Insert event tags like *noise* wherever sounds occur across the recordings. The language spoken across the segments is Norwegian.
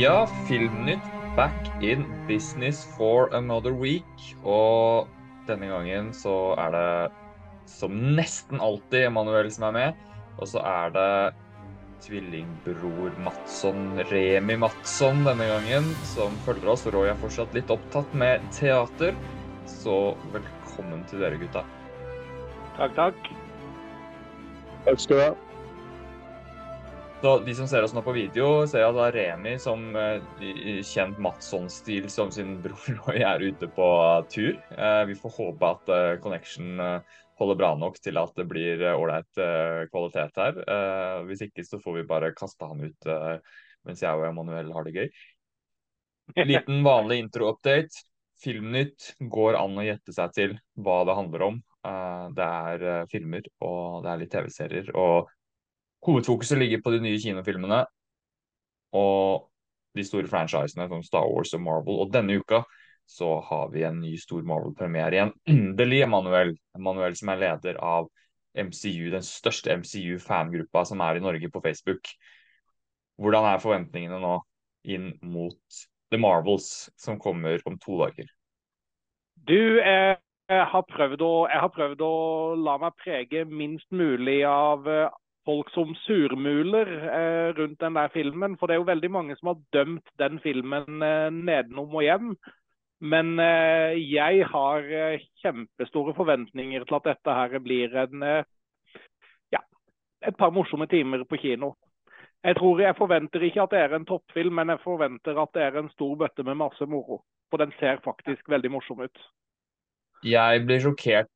Ja, Filmnytt back in business for another week. Og denne gangen så er det som nesten alltid Emanuel som er med. Og så er det tvillingbror Matsson, Remi Matsson, denne gangen, som følger oss. Roy er fortsatt litt opptatt med teater. Så velkommen til dere, gutta. Takk, takk. Takk skal du ha. Så De som ser oss nå på video, ser at da Remi, som eh, kjent Matsson-stil som sin bror *laughs* Roy, er ute på tur. Eh, vi får håpe at eh, connection holder bra nok til at det blir ålreit kvalitet her. Hvis ikke så får vi bare kaste han ut mens jeg og Emanuel har det gøy. Liten vanlig intro-update. Filmnytt går an å gjette seg til hva det handler om. Det er filmer og det er litt TV-serier. og Hovedfokuset ligger på de nye kinofilmene og de store franchisene som Star Wars og Marvel. Og denne uka så har vi en ny stor Marvel-premiere igjen. Endelig, Emanuel. Emanuel som er leder av MCU, den største MCU-fangruppa som er i Norge på Facebook. Hvordan er forventningene nå inn mot The Marvels, som kommer om to dager? Du, eh, jeg har, å, jeg har prøvd å la meg prege minst mulig av eh, folk som surmuler eh, rundt den der filmen. For det er jo veldig mange som har dømt den filmen eh, nedenom og hjem. Men eh, jeg har eh, kjempestore forventninger til at dette her blir en eh, ja, et par morsomme timer på kino. Jeg tror jeg forventer ikke at det er en toppfilm, men jeg forventer at det er en stor bøtte med masse moro. For den ser faktisk veldig morsom ut. Jeg blir sjokkert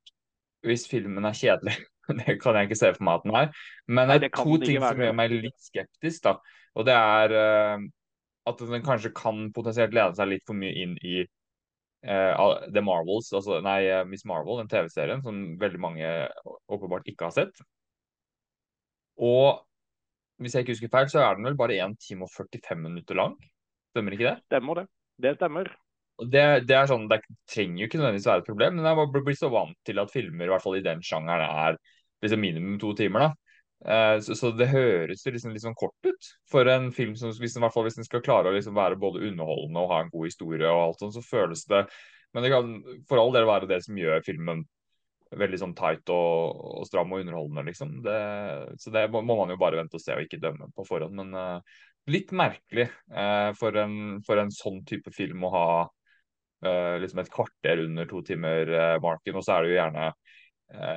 hvis filmen er kjedelig. *laughs* Det kan jeg ikke se for meg at den er. Men det Nei, det er to ting som gjør meg litt skeptisk. da. Og det er uh, at den kanskje kan potensielt lede seg litt for mye inn i uh, The Marvels, altså nei, eh, Miss Marvel, den TV-serien som veldig mange åpenbart ikke har sett. Og hvis jeg ikke husker feil, så er den vel bare 1 time og 45 minutter lang. Stemmer ikke det? Stemmer det. Det stemmer. Det, det er sånn, det trenger jo ikke nødvendigvis være et problem, men jeg blir så vant til at filmer, i hvert fall i den sjangeren, er liksom minimum to timer. da. Eh, så, så det høres jo liksom sånn kort ut for en film som hvis den, hvis den skal klare å liksom være både underholdende og ha en god historie og alt sånt, så føles det Men det kan for all del være det som gjør filmen veldig sånn tight og, og stram og underholdende, liksom. Det, så det må, må man jo bare vente og se og ikke dømme på forhånd. Men uh, litt merkelig uh, for, en, for en sånn type film å ha uh, liksom et kvarter under to timer-marken, og så er det jo gjerne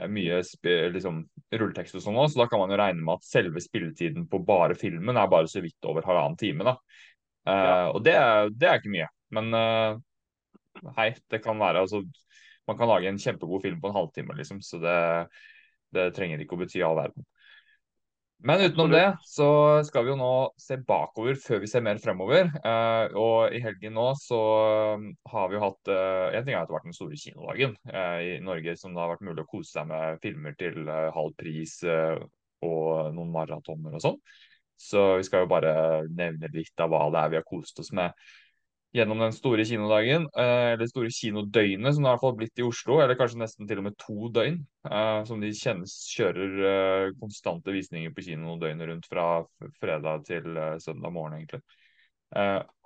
mye sp liksom, rulletekst og sånn òg, så da kan man jo regne med at selve spilletiden på bare filmen er bare så vidt over halvannen time. da. Eh, Ja. Og det, er- det er ikke mye. Men uh, hei, det kan være altså Man kan lage en kjempegod film på en halvtime, liksom, så det, det trenger ikke å bety all verden. Men utenom det så skal vi jo nå se bakover før vi ser mer fremover. Eh, og i helgen nå så um, har vi jo hatt eh, En ting er at det har vært den store kinodagen eh, i Norge, som det har vært mulig å kose seg med filmer til eh, halv pris eh, og noen maratoner og sånn. Så vi skal jo bare nevne litt av hva det er vi har kost oss med gjennom den store kinodagen, eh, eller store kinodøgnet, som det har blitt i Oslo, eller kanskje nesten til og med to døgn, eh, som de kjennes, kjører eh, konstante visninger på kino døgnet rundt fra fredag til søndag morgen, egentlig.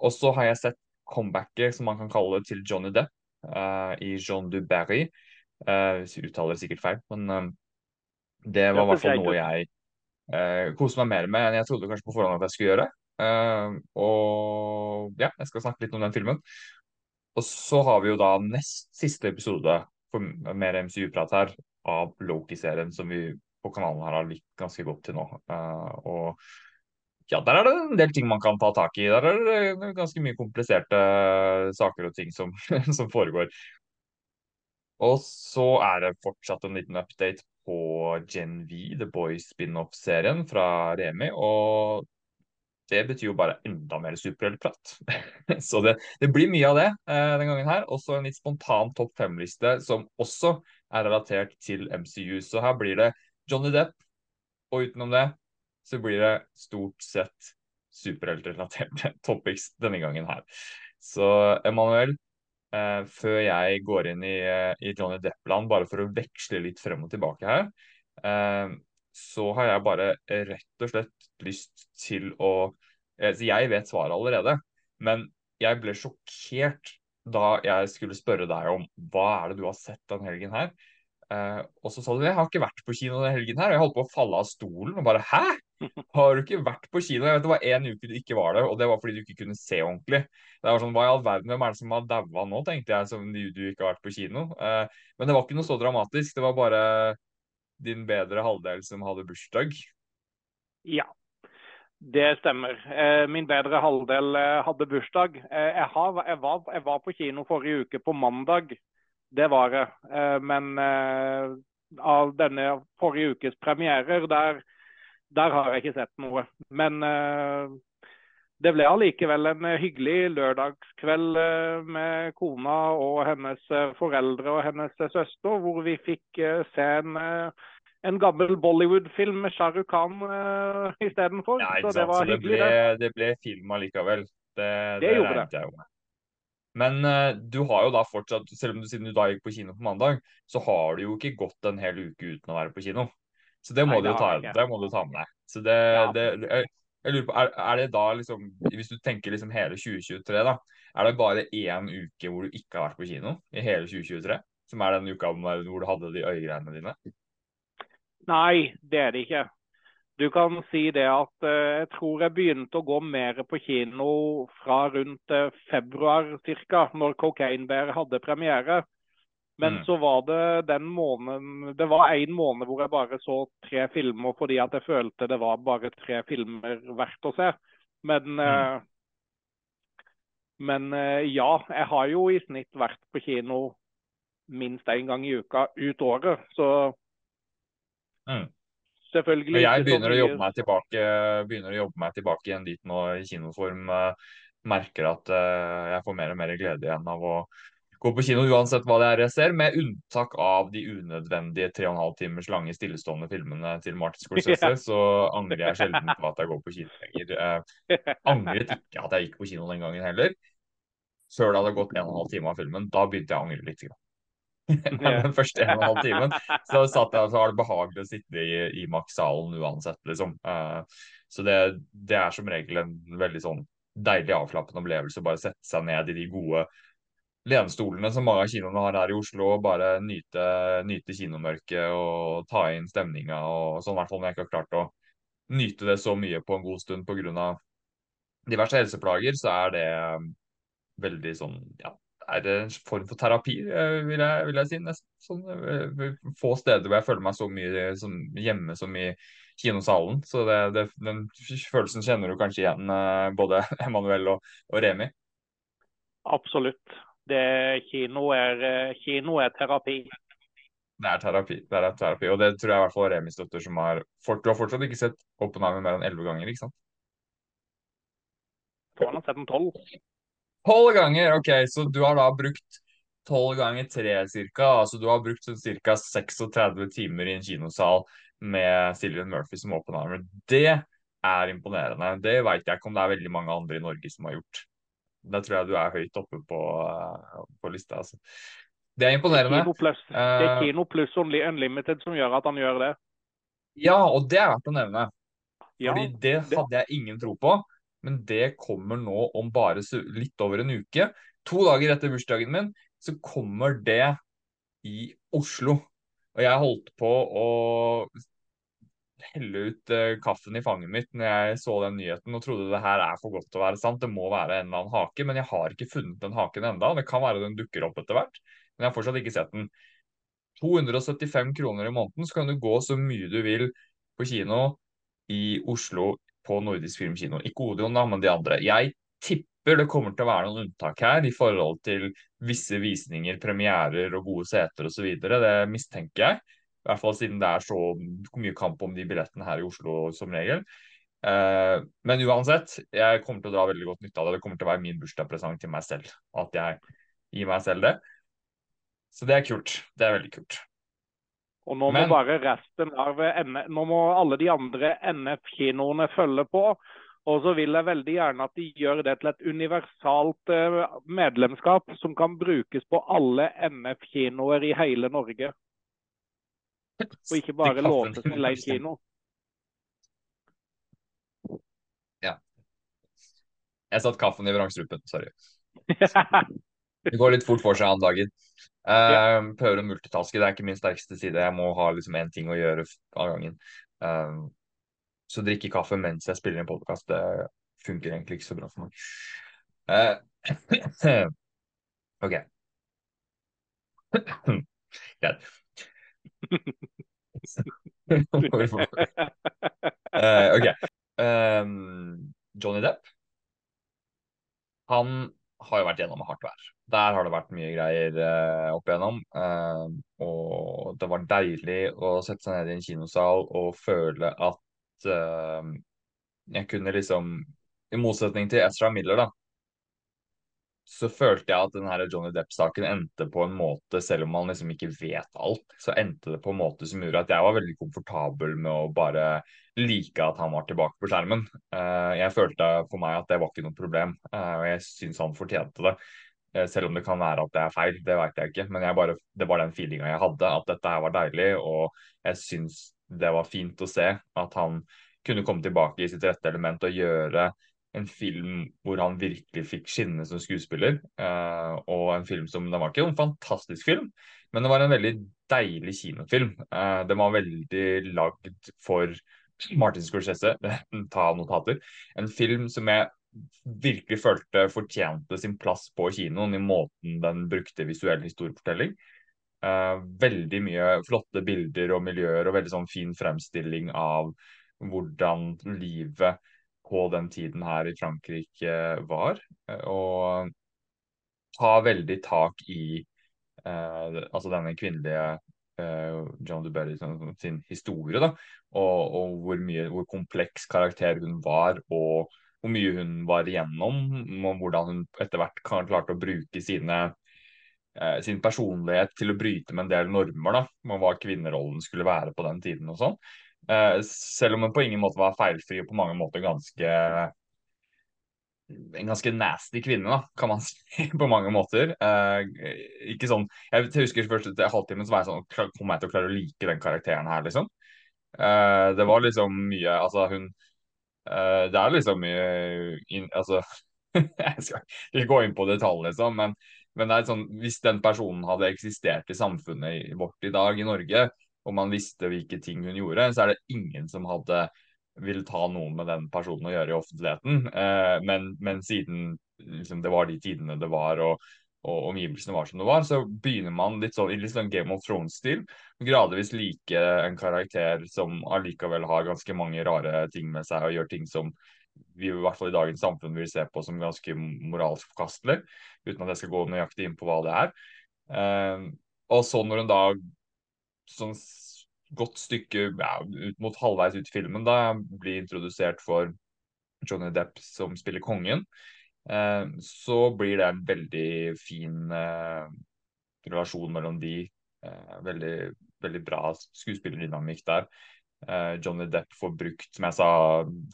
Og så har jeg sett comebacket, som man kan kalle det, til Johnny Depp i Jean du Barry. Uttaler det sikkert feil, men det var i hvert fall noe jeg koste meg mer med enn jeg trodde kanskje på forhånd at jeg skulle gjøre. Eh, og ja, jeg skal snakke litt om den filmen. Og så har vi jo da nest siste episode for mer MCU-prat her av Loki-serien, som vi på kanalen her har likt ganske godt til nå. Eh, og ja, der er det en del ting man kan ta tak i. Der er det ganske mye kompliserte saker og ting som, *laughs* som foregår. Og så er det fortsatt en liten update på Gen V, The Boys spin-off-serien fra Remi. Og det betyr jo bare enda mer superheltprat. *laughs* Så det, det blir mye av det eh, den gangen her. Også en litt spontan topp fem-liste som også er relatert til MCU. Så her blir det Johnny Depp, og utenom det så blir det stort sett superheltrelaterte *laughs* topics denne gangen her. Så Emanuel, eh, før jeg går inn i, eh, i Johnny Depp-land, bare for å veksle litt frem og tilbake her, eh, så har jeg bare rett og slett lyst til å eh, jeg vet svaret allerede. Men jeg ble sjokkert da jeg skulle spørre deg om hva er det du har sett den helgen her. Uh, og så sa du jeg har ikke vært på kino denne helgen her. Og jeg holdt på å falle av stolen og bare hæ? Har du ikke vært på kino? Jeg vet Det var én uke du ikke var der, og det var fordi du ikke kunne se ordentlig. Det var sånn, Hva i all verden, hvem er det som har daua nå, tenkte jeg, som du, du ikke har vært på kino. Uh, men det var ikke noe så dramatisk. Det var bare din bedre halvdel som hadde bursdag. Ja, det stemmer. Eh, min bedre halvdel eh, hadde bursdag. Eh, jeg, har, jeg, var, jeg, var, på kino forrige uke på mandag. Det var jeg. Men av denne forrige ukes premierer, der, der har jeg ikke sett noe. Men det ble allikevel en hyggelig lørdagskveld med kona og hennes foreldre og hennes søster, hvor vi fikk se en en gammel Bollywood-film med Shah Rukh Khan uh, istedenfor. Ja, så det var så hyggelig. Det ble, det ble film allikevel. Det, det, det gjorde det. Jeg jo med. Men uh, du har jo da fortsatt, selv om du siden du da gikk på kino på mandag, så har du jo ikke gått en hel uke uten å være på kino. Så det må, Nei, du, ta, det må du ta med deg. Så det, ja. det jeg, lurer på, er, er, det da liksom, Hvis du tenker liksom hele 2023, da. Er det bare én uke hvor du ikke har vært på kino i hele 2023? Som er den uka hvor du hadde de øyegreiene dine? Nei, det er det ikke. Du kan si det at uh, jeg tror jeg begynte å gå mer på kino fra rundt uh, februar ca., når Cocaine Bear hadde premiere. Men mm. så var det den måneden Det var én måned hvor jeg bare så tre filmer fordi at jeg følte det var bare tre filmer verdt å se. Men, uh, men ja, jeg har jo i snitt vært på kino minst én gang i uka ut året. Så Mm. Selvfølgelig. Men jeg begynner å, jobbe meg tilbake, begynner å jobbe meg tilbake igjen dit nå i kinoform. Uh, merker at uh, jeg får mer og mer glede igjen av å gå på kino uansett hva det er jeg ser, med unntak av de unødvendige tre og en halv timers lange stillestående filmene til Martin Scorsese, så angrer jeg sjelden på at jeg går på kino lenger. Eh, angret ikke at jeg gikk på kino den gangen heller. Før det hadde gått en og en halv time av filmen. Da begynte jeg å angre litt. *laughs* Den første en og en halv timen. Så satt jeg, og var det behagelig å sitte i, i Max-salen uansett, liksom. Eh, så det, det, er som regel en veldig sånn deilig avslappende opplevelse. å Bare sette seg ned i de gode lenestolene som mange av kinoene har her i Oslo, og bare nyte, nyte kinomørket og ta inn stemninga og sånn. I hvert fall når jeg ikke har klart å nyte det så mye på en god stund pga. diverse helseplager, så er det veldig sånn ja, er det en form for terapi, eh, vil jeg, vil jeg si. Nesten. Sånn, eh, få steder hvor jeg føler meg så mye som hjemme som i kinosalen. Så det, det, den følelsen kjenner du kanskje igjen, eh, både *laughs* Emanuel og, og Remi? Absolutt. Det, kino, er, kino er terapi. Det er terapi. det er terapi, Og det tror jeg i hvert fall Remi støtter, som har Du har fortsatt ikke sett Oppenheimer mer enn elleve ganger, ikke sant? Jeg tror han har sett den tolv. Tolv ganger! Ok, så du har da brukt tolv ganger tre cirka. Altså du har brukt sånn ca. 36 timer i en kinosal med Cillian Murphy som Oppenheimer. Det er imponerende. Det veit jeg ikke om det er veldig mange andre i Norge som har gjort. Da tror jeg du er høyt oppe på, på lista. Altså. Det er imponerende. Det er eh, Kino pluss Unlimited som gjør at han gjør det. Ja, og det er verdt å nevne. Fordi det hadde jeg ingen tro på men det kommer nå om bare litt over en uke. To dager etter bursdagen min så kommer det i Oslo. Og jeg holdt på å helle ut uh, kaffen i fanget mitt når jeg så den nyheten og trodde det her er for godt til å være sant. Det må være en eller annen hake, men jeg har ikke funnet den haken enda. Det kan være den dukker opp etter hvert, men jeg har fortsatt ikke sett den. 275 kroner i måneden, så kan du gå så mye du vil på kino i Oslo på Nordisk Filmkino. Ikke Odeon, da, men de andre. Jeg tipper det kommer til å være noen unntak her i forhold til visse visninger, premierer og gode seter osv. Det mistenker jeg. I hvert fall siden det er så mye kamp om de billettene her i Oslo som regel. Uh, men uansett, jeg kommer til å dra veldig godt nytte av det. Det kommer til å være min bursdagspresang til meg selv. At jeg gir meg selv det. Så det er kult. Det er veldig kult. Og nå må bare resten av nå må alle de andre NF-kinoene følge på. Og så vil jeg veldig gjerne at de gjør det til et universalt eh, medlemskap som kan brukes på alle NF-kinoer i hele Norge. Og ikke *laughs* bare låses til én kino. Ja. Jeg satt kaffen i vrangstrupen. Sorry. *laughs* Det går litt fort for seg Annen dagen. Uh, prøver å multitaske. Det er ikke min sterkeste side. Jeg må ha liksom én ting å gjøre av gangen. Uh, så drikke kaffe mens jeg spiller en podkast, det funker egentlig ikke så bra for meg. Uh, *clears throat* OK. *clears throat* Greit. *laughs* OK. Um, Johnny Depp han har jo vært gjennom hardt vær. Der har det vært mye greier uh, opp igjennom. Uh, og det var deilig å sette seg ned i en kinosal og føle at uh, jeg kunne liksom I motsetning til Ezra Miller, da, så følte jeg at denne Johnny Depp-saken endte på en måte, selv om man liksom ikke vet alt, så endte det på en måte som gjorde at jeg var veldig komfortabel med å bare like at han var tilbake på skjermen. Uh, jeg følte for meg at det var ikke noe problem, uh, og jeg syns han fortjente det. Uh, selv om det kan være at det er feil, det vet jeg ikke. Men jeg bare, det var den feelinga jeg hadde, at dette her var deilig. Og jeg syns det var fint å se at han kunne komme tilbake i sitt rette element og gjøre en film hvor han virkelig fikk skinne som skuespiller. Uh, og en film som Det var ikke en fantastisk film, men det var en veldig deilig kinofilm. Uh, den var veldig lagd for Martin Scorsese, *laughs* ta notater. En film som jeg virkelig følte fortjente sin plass på kinoen i måten den brukte visuell historiefortelling. Uh, veldig mye flotte bilder og miljøer og veldig sånn fin fremstilling av hvordan livet på den tiden her i Frankrike var. Eh, og ta veldig tak i eh, altså denne kvinnelige eh, John Duberry sin historie. da, Og, og hvor, mye, hvor kompleks karakter hun var, og hvor mye hun var igjennom. Og hvordan hun etter hvert klarte å bruke sine eh, sin personlighet til å bryte med en del normer da, hva kvinnerollen skulle være på den tiden. og sånn. Uh, selv om hun på ingen måte var feilfri og på mange måter ganske en ganske nasty kvinne, da, kan man *laughs* si, på mange måter. Uh, ikke sånn, Jeg husker først etter halvtimen så var jeg sånn Kommer jeg til å klare å like den karakteren her, liksom? Uh, det var liksom mye Altså, hun uh, Det er liksom mye in, Altså *laughs* Jeg skal ikke gå inn på detalj, liksom, men, men det er sånn, hvis den personen hadde eksistert i samfunnet vårt i dag, i Norge, og man visste hvilke ting hun gjorde, så er det ingen som hadde ville ta noe med den personen å gjøre i offentligheten. Eh, men, men, siden liksom, det var de tidene det var, og, og, omgivelsene var som det var, så begynner man litt sånn i litt sånn Game of Thrones-stil. Gradvis like en karakter som allikevel har ganske mange rare ting med seg, og gjør ting som vi i hvert fall i dagens samfunn vil se på som ganske moralsk forkastelig, uten at jeg skal gå nøyaktig inn på hva det er. Eh, og så når hun da sånn godt stykke ja, ut mot halvveis ut i filmen da jeg blir introdusert for Johnny Depp som spiller kongen, eh, så blir det en veldig fin eh, relasjon mellom de. Eh, veldig, veldig bra skuespillerdynamikk der. Eh, Johnny Depp får brukt som jeg sa,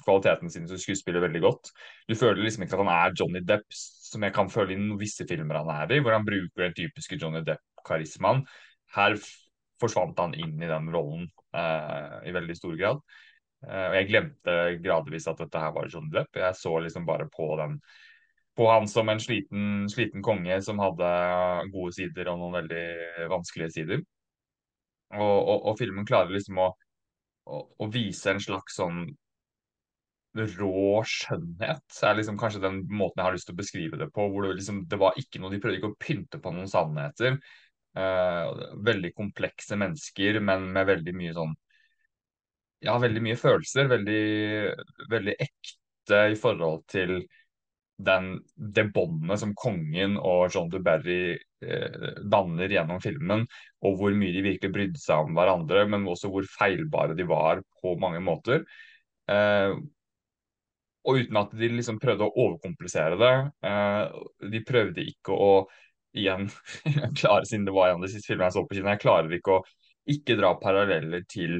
kvaliteten sin som skuespiller veldig godt. Du føler liksom ikke at han er Johnny Depp, som jeg kan føle i visse filmer han er i, hvor han bruker den typiske Johnny Depp-karismaen. Her forsvant han inn i den rollen eh, i veldig stor grad. Eh, og jeg glemte gradvis at dette her var John Depp. Jeg så liksom bare på den på han som en sliten, sliten konge som hadde gode sider og noen veldig vanskelige sider. Og, og, og filmen klarer liksom å, å, å, vise en slags sånn rå skjønnhet. Det er liksom kanskje den måten jeg har lyst til å beskrive det på. hvor det, liksom, det var ikke noe, De prøvde ikke å pynte på noen sannheter. Uh, veldig komplekse mennesker, men med veldig mye sånn Ja, veldig mye følelser. Veldig, veldig ekte i forhold til den, det båndet som kongen og John DuBerry eh, danner gjennom filmen, og hvor mye de virkelig brydde seg om hverandre, men også hvor feilbare de var på mange måter. Eh, og uten at de liksom prøvde å overkomplisere det. Eh, de prøvde ikke å igjen *laughs* klarer, siden det var en av de siste filmene jeg så på kino, jeg klarer ikke å ikke dra paralleller til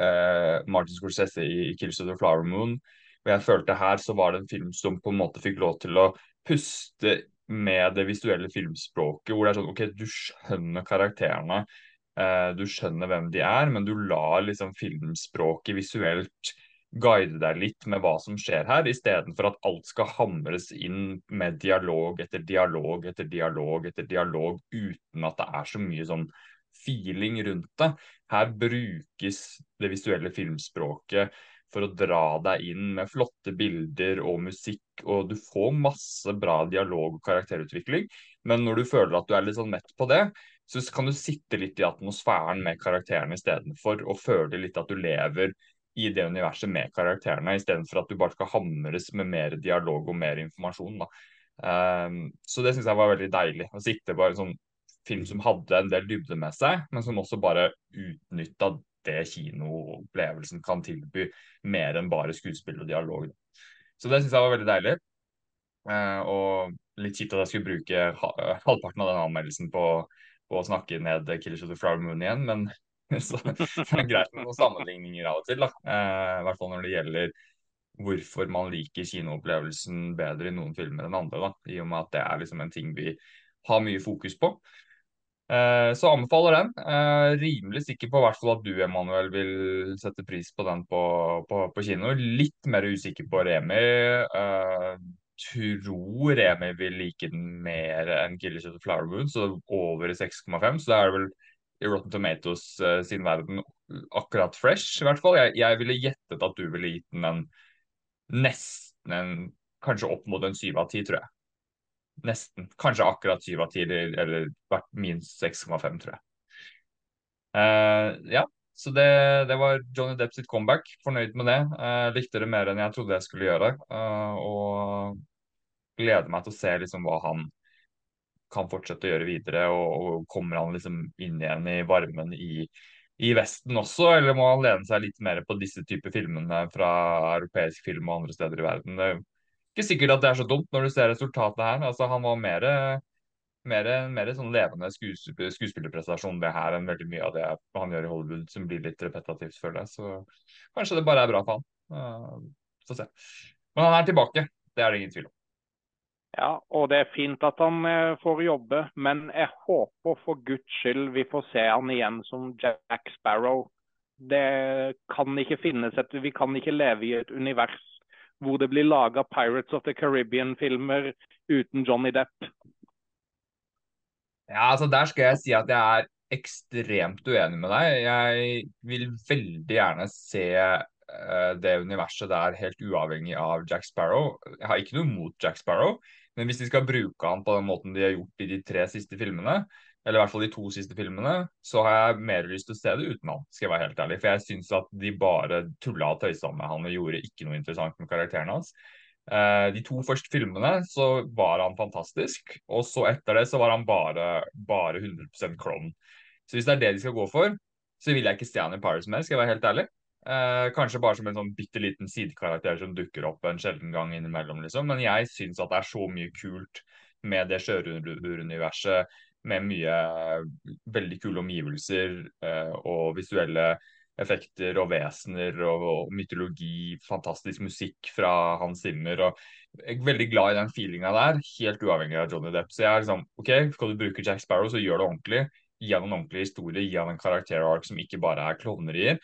uh, Martin Scorsese i, i of the Flower Moon'. Og jeg følte her så var det en film som på en måte fikk lov til å puste med det visuelle filmspråket, hvor det er sånn OK, du skjønner karakterene, uh, du skjønner hvem de er, men du lar liksom filmspråket visuelt guide deg litt med hva som skjer her, istedenfor at alt skal hamres inn med dialog etter dialog etter dialog etter dialog, uten at det er så mye sånn feeling rundt det. Her brukes det visuelle filmspråket for å dra deg inn med flotte bilder og musikk, og du får masse bra dialog og karakterutvikling. Men når du føler at du er litt sånn mett på det, så kan du sitte litt i atmosfæren med karakterene istedenfor, og føle litt at du lever i det universet med karakterene, istedenfor at du bare skal hamres med mer dialog og mer informasjon. Da. Um, så det syns jeg var veldig deilig. Å sitte bare en sånn film som hadde en del dybde med seg, men som også bare utnytta det kinoopplevelsen kan tilby, mer enn bare skuespill og dialog. Så det syns jeg var veldig deilig. Uh, og litt kjipt at jeg skulle bruke halvparten av den anmeldelsen på, på å snakke ned Killers of the Flower Moon igjen, men *laughs* så det er greit med noen sammenligninger av og til. Da. Eh, I hvert fall når det gjelder hvorfor man liker kinoopplevelsen bedre i noen filmer enn andre. Da. I og med at det er liksom en ting vi har mye fokus på. Eh, så anbefaler den. Eh, rimelig sikker på hvert at du Emanuel, vil sette pris på den på, på, på kino. Litt mer usikker på Remi. Eh, tror Remi vil like den mer enn Killers of the Flower Moon, så over 6,5. Så det er vel i Rotten Tomatoes uh, sin verden akkurat fresh, i hvert fall. Jeg, jeg ville gjettet at du ville gitt den en nesten en Kanskje opp mot en syv av ti, tror jeg. Nesten. Kanskje akkurat 7 av 10, eller, vært minst 6,5, tror jeg. Uh, ja, så det, det, var Johnny Depp sitt comeback. Fornøyd med det. Uh, likte det mer enn jeg trodde jeg skulle gjøre. Uh, og gleder meg til å se liksom hva han kan fortsette å gjøre videre. Og, og kommer han liksom inn igjen i varmen i, i Vesten også, eller må han lene seg litt mer på disse typer filmene fra europeisk film og andre steder i verden? Det er ikke sikkert at det er så dumt når du ser resultatet her. Altså, han var mer, mer, mer sånn levende skuespill, skuespillerprestasjon det her enn veldig mye av det han gjør i Hollywood som blir litt repetativt, føler jeg. Så kanskje det bare er bra for han. Uh, så se. Men han er tilbake, det er det ingen tvil om. Ja, og det er fint at han eh, får jobbe, men jeg håper for guds skyld vi får se han igjen som Jack Sparrow. Det kan ikke finnes et Vi kan ikke leve i et univers hvor det blir laga Pirates of the Caribbean-filmer uten Johnny Depp? Ja, altså Der skal jeg si at jeg er ekstremt uenig med deg. Jeg vil veldig gjerne se uh, det universet der helt uavhengig av Jack Sparrow. Jeg har ikke noe mot Jack Sparrow, men hvis de skal bruke han på den måten de har gjort i de tre siste filmene, eller i hvert fall de to siste filmene, så har jeg mer lyst til å se det uten han, skal jeg være helt ærlig. For jeg syns at de bare tulla og tøysa med han og gjorde ikke noe interessant med karakteren hans. Eh, de to første filmene så var han fantastisk, og så etter det så var han bare, bare 100% klovn. Så hvis det er det de skal gå for, så vil jeg ikke se han i Pirates mer, skal jeg være helt ærlig. Eh, kanskje bare som en sånn bitte liten sidekarakter som dukker opp en sjelden gang innimellom, liksom. Men jeg syns at det er så mye kult med det sjørøveruniverset med mye veldig kule omgivelser eh, og visuelle effekter og vesener og, og, mytologi, fantastisk musikk fra Hans Zimmer. og Jeg er veldig glad i den feelinga der, helt uavhengig av Johnny Depp. Så jeg er liksom, ok, Skal du bruke Jack Sparrow, så gjør det ordentlig. Gi han en ordentlig historie, gi han en karakterark som ikke bare er klovnerier.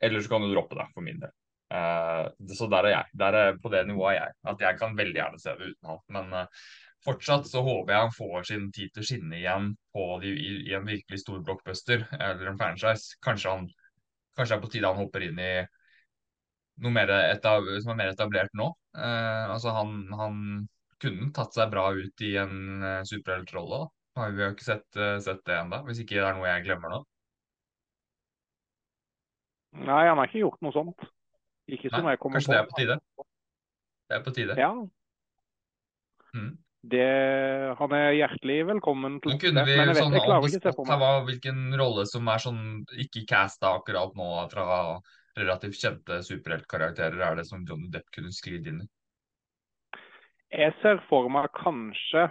Eller så kan du droppe det, for min del. Uh, så der er jeg. Der er på det nivået er jeg. At jeg kan veldig gjerne se det uten han. Men uh, fortsatt så håper jeg han får sin tid til å skinne igjen de, i, i, en virkelig stor blockbuster eller en franchise. Kanskje, han, kanskje er på tide han hopper inn i noe mer etab, som er mer etablert nå. Uh, altså han, han, kunne tatt seg bra ut i en superheltrolle. Har vi jo ikke sett, sett det ennå, hvis ikke det er noe jeg glemmer nå. Nei, han har ikke gjort noe sånt. Ikke som Nei, jeg kommer kanskje på. Det er på tide? Det er på tide. Ja. Mm. Det, han er hjertelig velkommen til det. Men jeg vet, sånn, meg. Hva, hvilken rolle som er sånn ikke casta akkurat nå fra relativt kjente superheltkarakterer, er det som Johnny Depp kunne sklidd inn i? Jeg ser for meg kanskje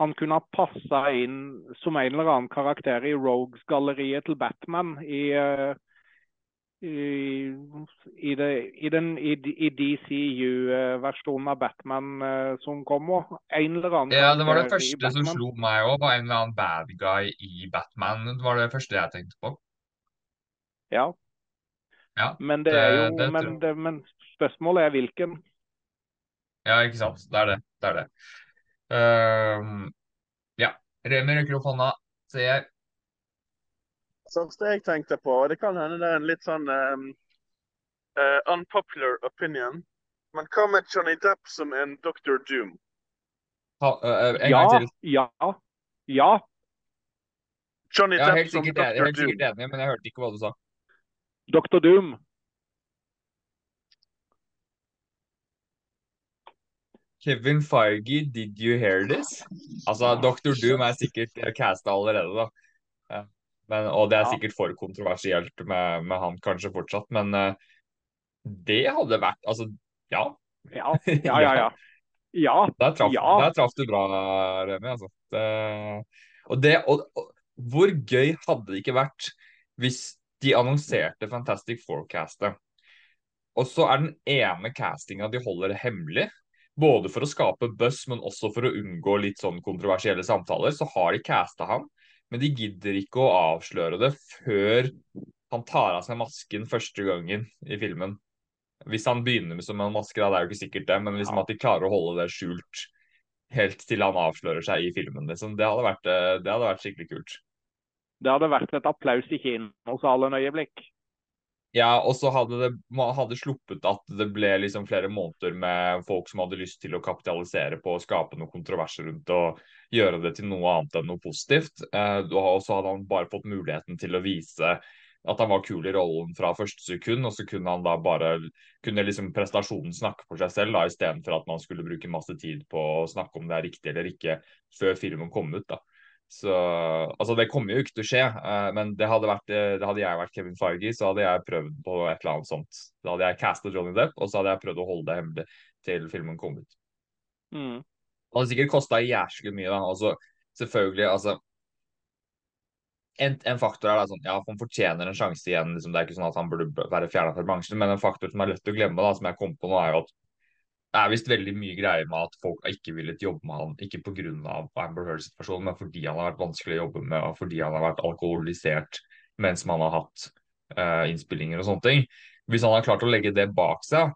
han kunne ha passa inn som en eller annen karakter i Rogues-galleriet til Batman i uh, i, i, det, i, den, i, i DCU-versjonen av Batman uh, som kommer. En eller annen Ja, det var det første som slo meg òg, var en eller annen bad guy i Batman. Det var det første jeg tenkte på. Ja. Ja, Men, det er jo, det men, det, men spørsmålet er hvilken. Ja, ikke sant. Det er det. Det er det. Uh, ja. Remi rekker opp hånda, ser jeg. Første jeg tenkte på, og det kan hende det er en litt sånn um, uh, unpopular opinion, men hva med Johnny Depp som en Dr. Doom? Ha, uh, en Ja, gang til. ja, ja. Johnny er Depp som som Doom. Jeg er helt sikkert enig, men jeg hørte ikke hva du sa. Dr. Doom. Kevin Feige, did you hear this? Altså, Dr. Doom er sikkert casta allerede, da. Ja. Men, og det er sikkert for kontroversielt med, med han kanskje fortsatt, men uh, det hadde vært Altså, ja. Ja, ja, ja. ja. *laughs* Ja, Der traff, Ja. der traff du bra, Remi. Altså. Det, og, det, og, og hvor gøy hadde det ikke vært hvis de annonserte Fantastic Forecastet, og så er den ene castinga de holder hemmelig, både for å skape buzz, men også for å unngå litt sånn kontroversielle samtaler, så har de casta han, men de gidder ikke å avsløre det før han tar av seg masken første gangen i filmen. Hvis han begynner med som en maske, da, det er jo ikke sikkert det, men liksom Ja. at de klarer å holde det skjult helt til han avslører seg i filmen. Liksom. Det, hadde vært, eh, det hadde vært skikkelig kult. det hadde vært et applaus i kinosalen øyeblikk. Ja, og så hadde det hadde sluppet at det ble liksom flere måneder med folk som hadde lyst til å kapitalisere på å skape noen kontroverser rundt og gjøre det til noe annet enn noe positivt. Eh, og så hadde han bare fått muligheten til å vise at han var kul i rollen fra første sekund, og så kunne han da bare kunne liksom prestasjonen snakke for seg selv, da, istedenfor at man skulle bruke masse tid på å snakke om det er riktig eller ikke før filmen kom ut. da. Så, altså Det kommer jo ikke til å skje, eh, men det hadde, vært, eh, det hadde jeg vært Kevin Feige, så hadde jeg prøvd på et eller annet sånt. Da hadde jeg castet Johnny Depp, og så hadde jeg prøvd å holde det hemmelig til filmen kom ut. Mm. Det hadde sikkert kosta jæsklig mye, da. Altså, selvfølgelig, altså en, en faktor er da sånn, ja, han fortjener en sjanse igjen. Liksom, det er ikke sånn at han burde være fjerna fra bransjen, men en faktor som er lett å glemme, da, som jeg kom på nå, er jo at det er visst veldig mye greier med at folk ikke villet jobbe med han, ikke pga. Amber Heard-situasjonen, men fordi han har vært vanskelig å jobbe med, og fordi han har vært alkoholisert mens man har hatt uh, innspillinger og sånne ting. Hvis han har klart å legge det bak seg,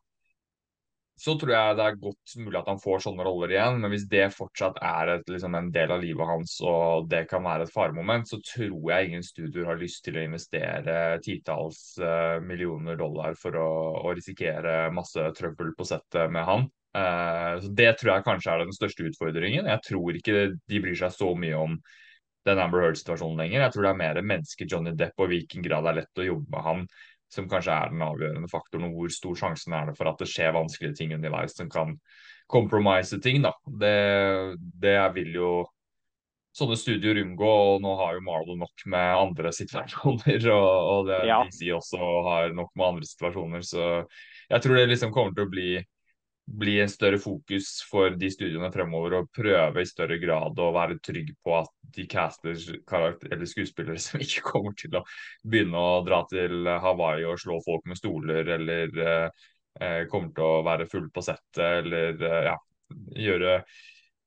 så tror jeg det er godt mulig at han får sånne roller igjen. Men hvis det fortsatt er et, liksom, en del av livet hans, og det kan være et faremoment, så tror jeg ingen studioer har lyst til å investere titalls eh, millioner dollar for å, å risikere masse trøbbel på settet med han. Uh, så Det tror jeg kanskje er den største utfordringen. Jeg tror ikke de bryr seg så mye om den Amber Heard-situasjonen lenger. Jeg tror det er mer mennesket Johnny Depp og i hvilken grad det er lett å jobbe med han som kanskje er den avgjørende faktoren, og hvor stor sjansen er det for at det skjer vanskelige ting underveis som kan compromise ting. da. Det, det vil jo sånne studier unngå, og nå har jo Marvel nok med andre situasjoner, *laughs* og, og det, Ja. DC også har nok med andre situasjoner, så jeg tror det liksom kommer til å bli bli en større fokus for de studiene fremover og prøve i større grad å være trygg på at de caster eller skuespillere *laughs* som ikke kommer til å begynne å dra til Hawaii og slå folk med stoler, eller eh, kommer til å være full på settet, eller eh, ja, gjøre,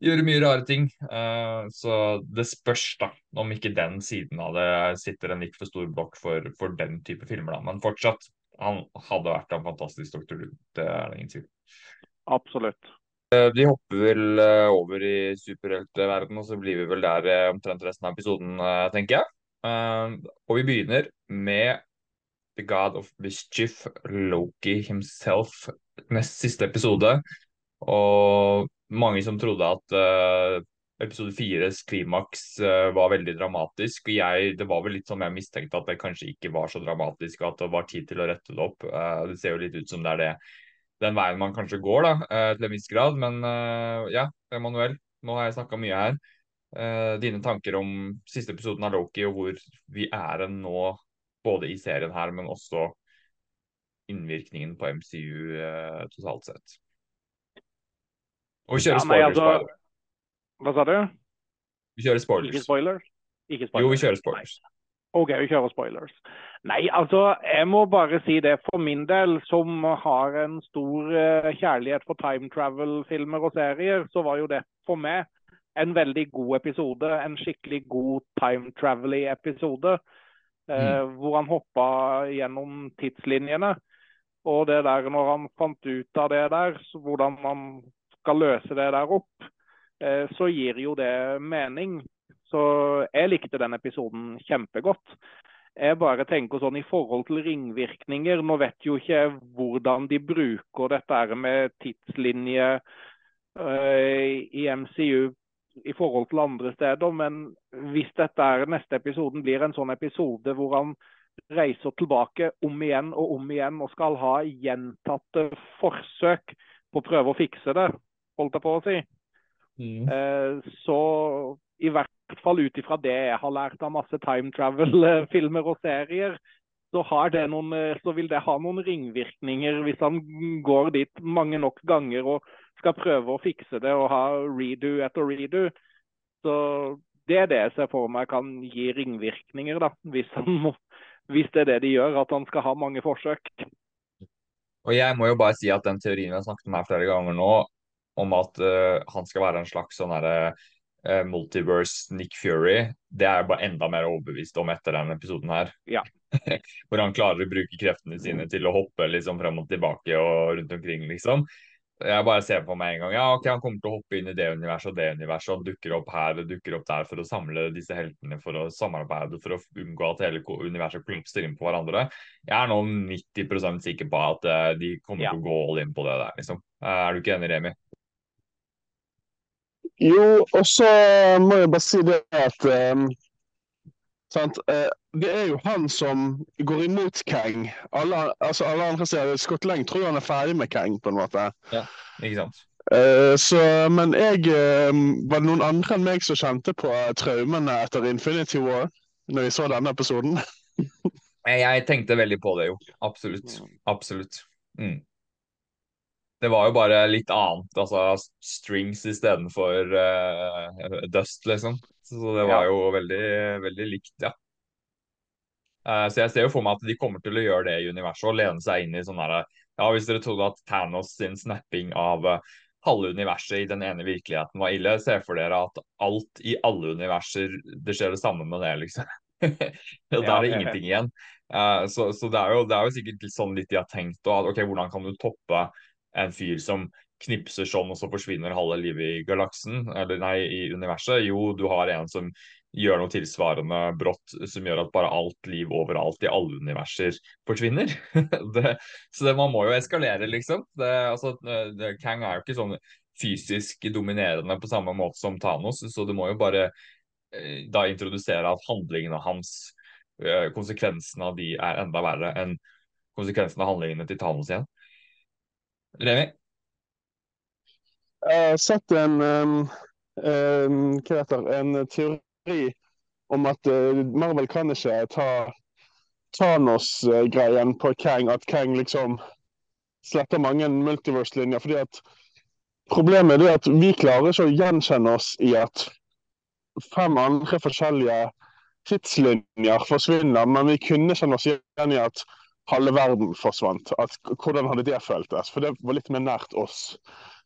gjøre mye rare ting. Eh, så det spørs da om ikke den siden av det sitter en litt for stor blokk for, for den type filmer. da, Men fortsatt, han hadde vært en fantastisk doktor det er det ingen tvil. Absolutt. Vi hopper vel eh, over i superheltverden, og så blir vi vel der eh, omtrent resten av episoden, eh, tenker jeg. Eh, og vi begynner med The God of Mischief, Loki himself, nest siste episode. Og mange som trodde at eh, episode fires klimaks eh, var veldig dramatisk. Jeg, det var vel litt som jeg mistenkte at det kanskje ikke var så dramatisk, og at det var tid til å rette det opp. Eh, det ser jo litt ut som det er det den veien man kanskje går, da, eh, til en viss grad. Men eh, ja, Emanuel, nå har jeg snakka mye her. Eh, dine tanker om siste episoden av Loki, og hvor vi er hen nå, både i serien her, men også innvirkningen på MCU eh, totalt sett. Og vi kjører Ja, nei, spoilers. altså- the way. Hva sa du? Vi kjører Ikke spoilers. spoilers? Ikke spoilers. Jo, vi kjører spoilers. OK, vi kjører spoilers. Nei, altså, jeg må bare si det for min del, som har en stor eh, kjærlighet for time travel-filmer og serier, så var jo det for meg en veldig god episode. En skikkelig god time travel-episode. eh, hvor han hoppa gjennom tidslinjene. Og det der, når han fant ut av det der, så hvordan man skal løse det der opp, eh, så gir jo det mening. Så jeg likte den episoden kjempegodt. Jeg bare tenker sånn i forhold til ringvirkninger Nå vet jo ikke jeg hvordan de bruker dette med tidslinje øh, i MCU i forhold til andre steder, men hvis dette er neste episoden blir en sånn episode hvor han reiser tilbake om igjen og om igjen og skal ha gjentatte forsøk på å prøve å fikse det, holdt jeg på å si, mm. uh, så i hvert fall ut ifra det jeg har lært av masse time travel-filmer og serier, så, noen, så, vil det ha noen ringvirkninger hvis han går dit mange nok ganger og skal prøve å fikse det og ha redo etter redo. Så det er det jeg ser for meg kan gi ringvirkninger, da, hvis, han, hvis det er det de gjør, at han skal ha mange forsøk. Og jeg må jo bare si at den teorien vi har snakket om her flere ganger nå, om at uh, han skal være en slags sånn herre uh, multiverse Nick Fury, det er jeg bare enda mer overbevist om etter denne episoden her. Ja. *laughs* Hvor han klarer å bruke kreftene sine til å hoppe liksom frem og tilbake og rundt omkring, liksom. Jeg bare ser på meg en gang ja, ok, han kommer til å hoppe inn i det universet og det universet og dukker opp her og dukker opp der for å samle disse heltene for å samarbeide for å unngå at hele universet kollapser inn på hverandre. Jeg er nå 90% sikker på at uh, de kommer ja. til å gå all in på det der. liksom. Uh, er du ikke enig, Remi? Jo, og så må jeg bare si det at um, uh, Det er jo han som går imot Kang. Alle, altså, alle andre sier Scott Lang tror han er ferdig med Kang, på en måte. Ja, ikke sant? Uh, så, men jeg uh, Var det noen andre enn meg som kjente på traumene etter Infinity War når vi så denne episoden? *laughs* jeg tenkte veldig på det, jo. Absolutt. Absolutt. Mm det var jo bare litt annet. Altså strings istedenfor uh, dust, liksom. Så det var ja. jo veldig, veldig likt, ja. Uh, så jeg ser jo for meg at de kommer til å gjøre det i universet og lene seg inn i sånn derre Ja, hvis dere trodde at Thanos sin snapping av uh, halve universet i den ene virkeligheten var ille, se for dere at alt i alle universer Det skjer det samme med det, liksom. *laughs* da er det ingenting igjen. Uh, så, så det, er jo, det, er jo, sikkert sånn litt de har tenkt. Og, ok, Hvordan kan du toppe en fyr som knipser sånn, og så forsvinner halve livet i galaksen, eller nei, i universet. Jo, du har en som gjør noe tilsvarende brått, som gjør at bare alt liv overalt i alle universer forsvinner. *laughs* det, så det, man må jo eskalere, liksom. Det, altså, det, Kang er jo ikke sånn fysisk dominerende på samme måte som Thanos, så du må jo bare eh, da introdusere at handlingene hans, eh, konsekvensene av de, er enda verre enn konsekvensene av handlingene til Thanos igjen. Remi? Jeg har sett en, um, um, heter, en teori om at uh, Marvel kan ikke ta Thanos-greien på Kang, at Kang liksom sletter mange multiverse-linjer. fordi at Problemet er at vi klarer ikke å gjenkjenne oss i at fem andre forskjellige tidslinjer forsvinner, men vi kunne kjenne oss igjen i at halve verden forsvant. At, hvordan hadde det føltes? For det var litt mer nært oss.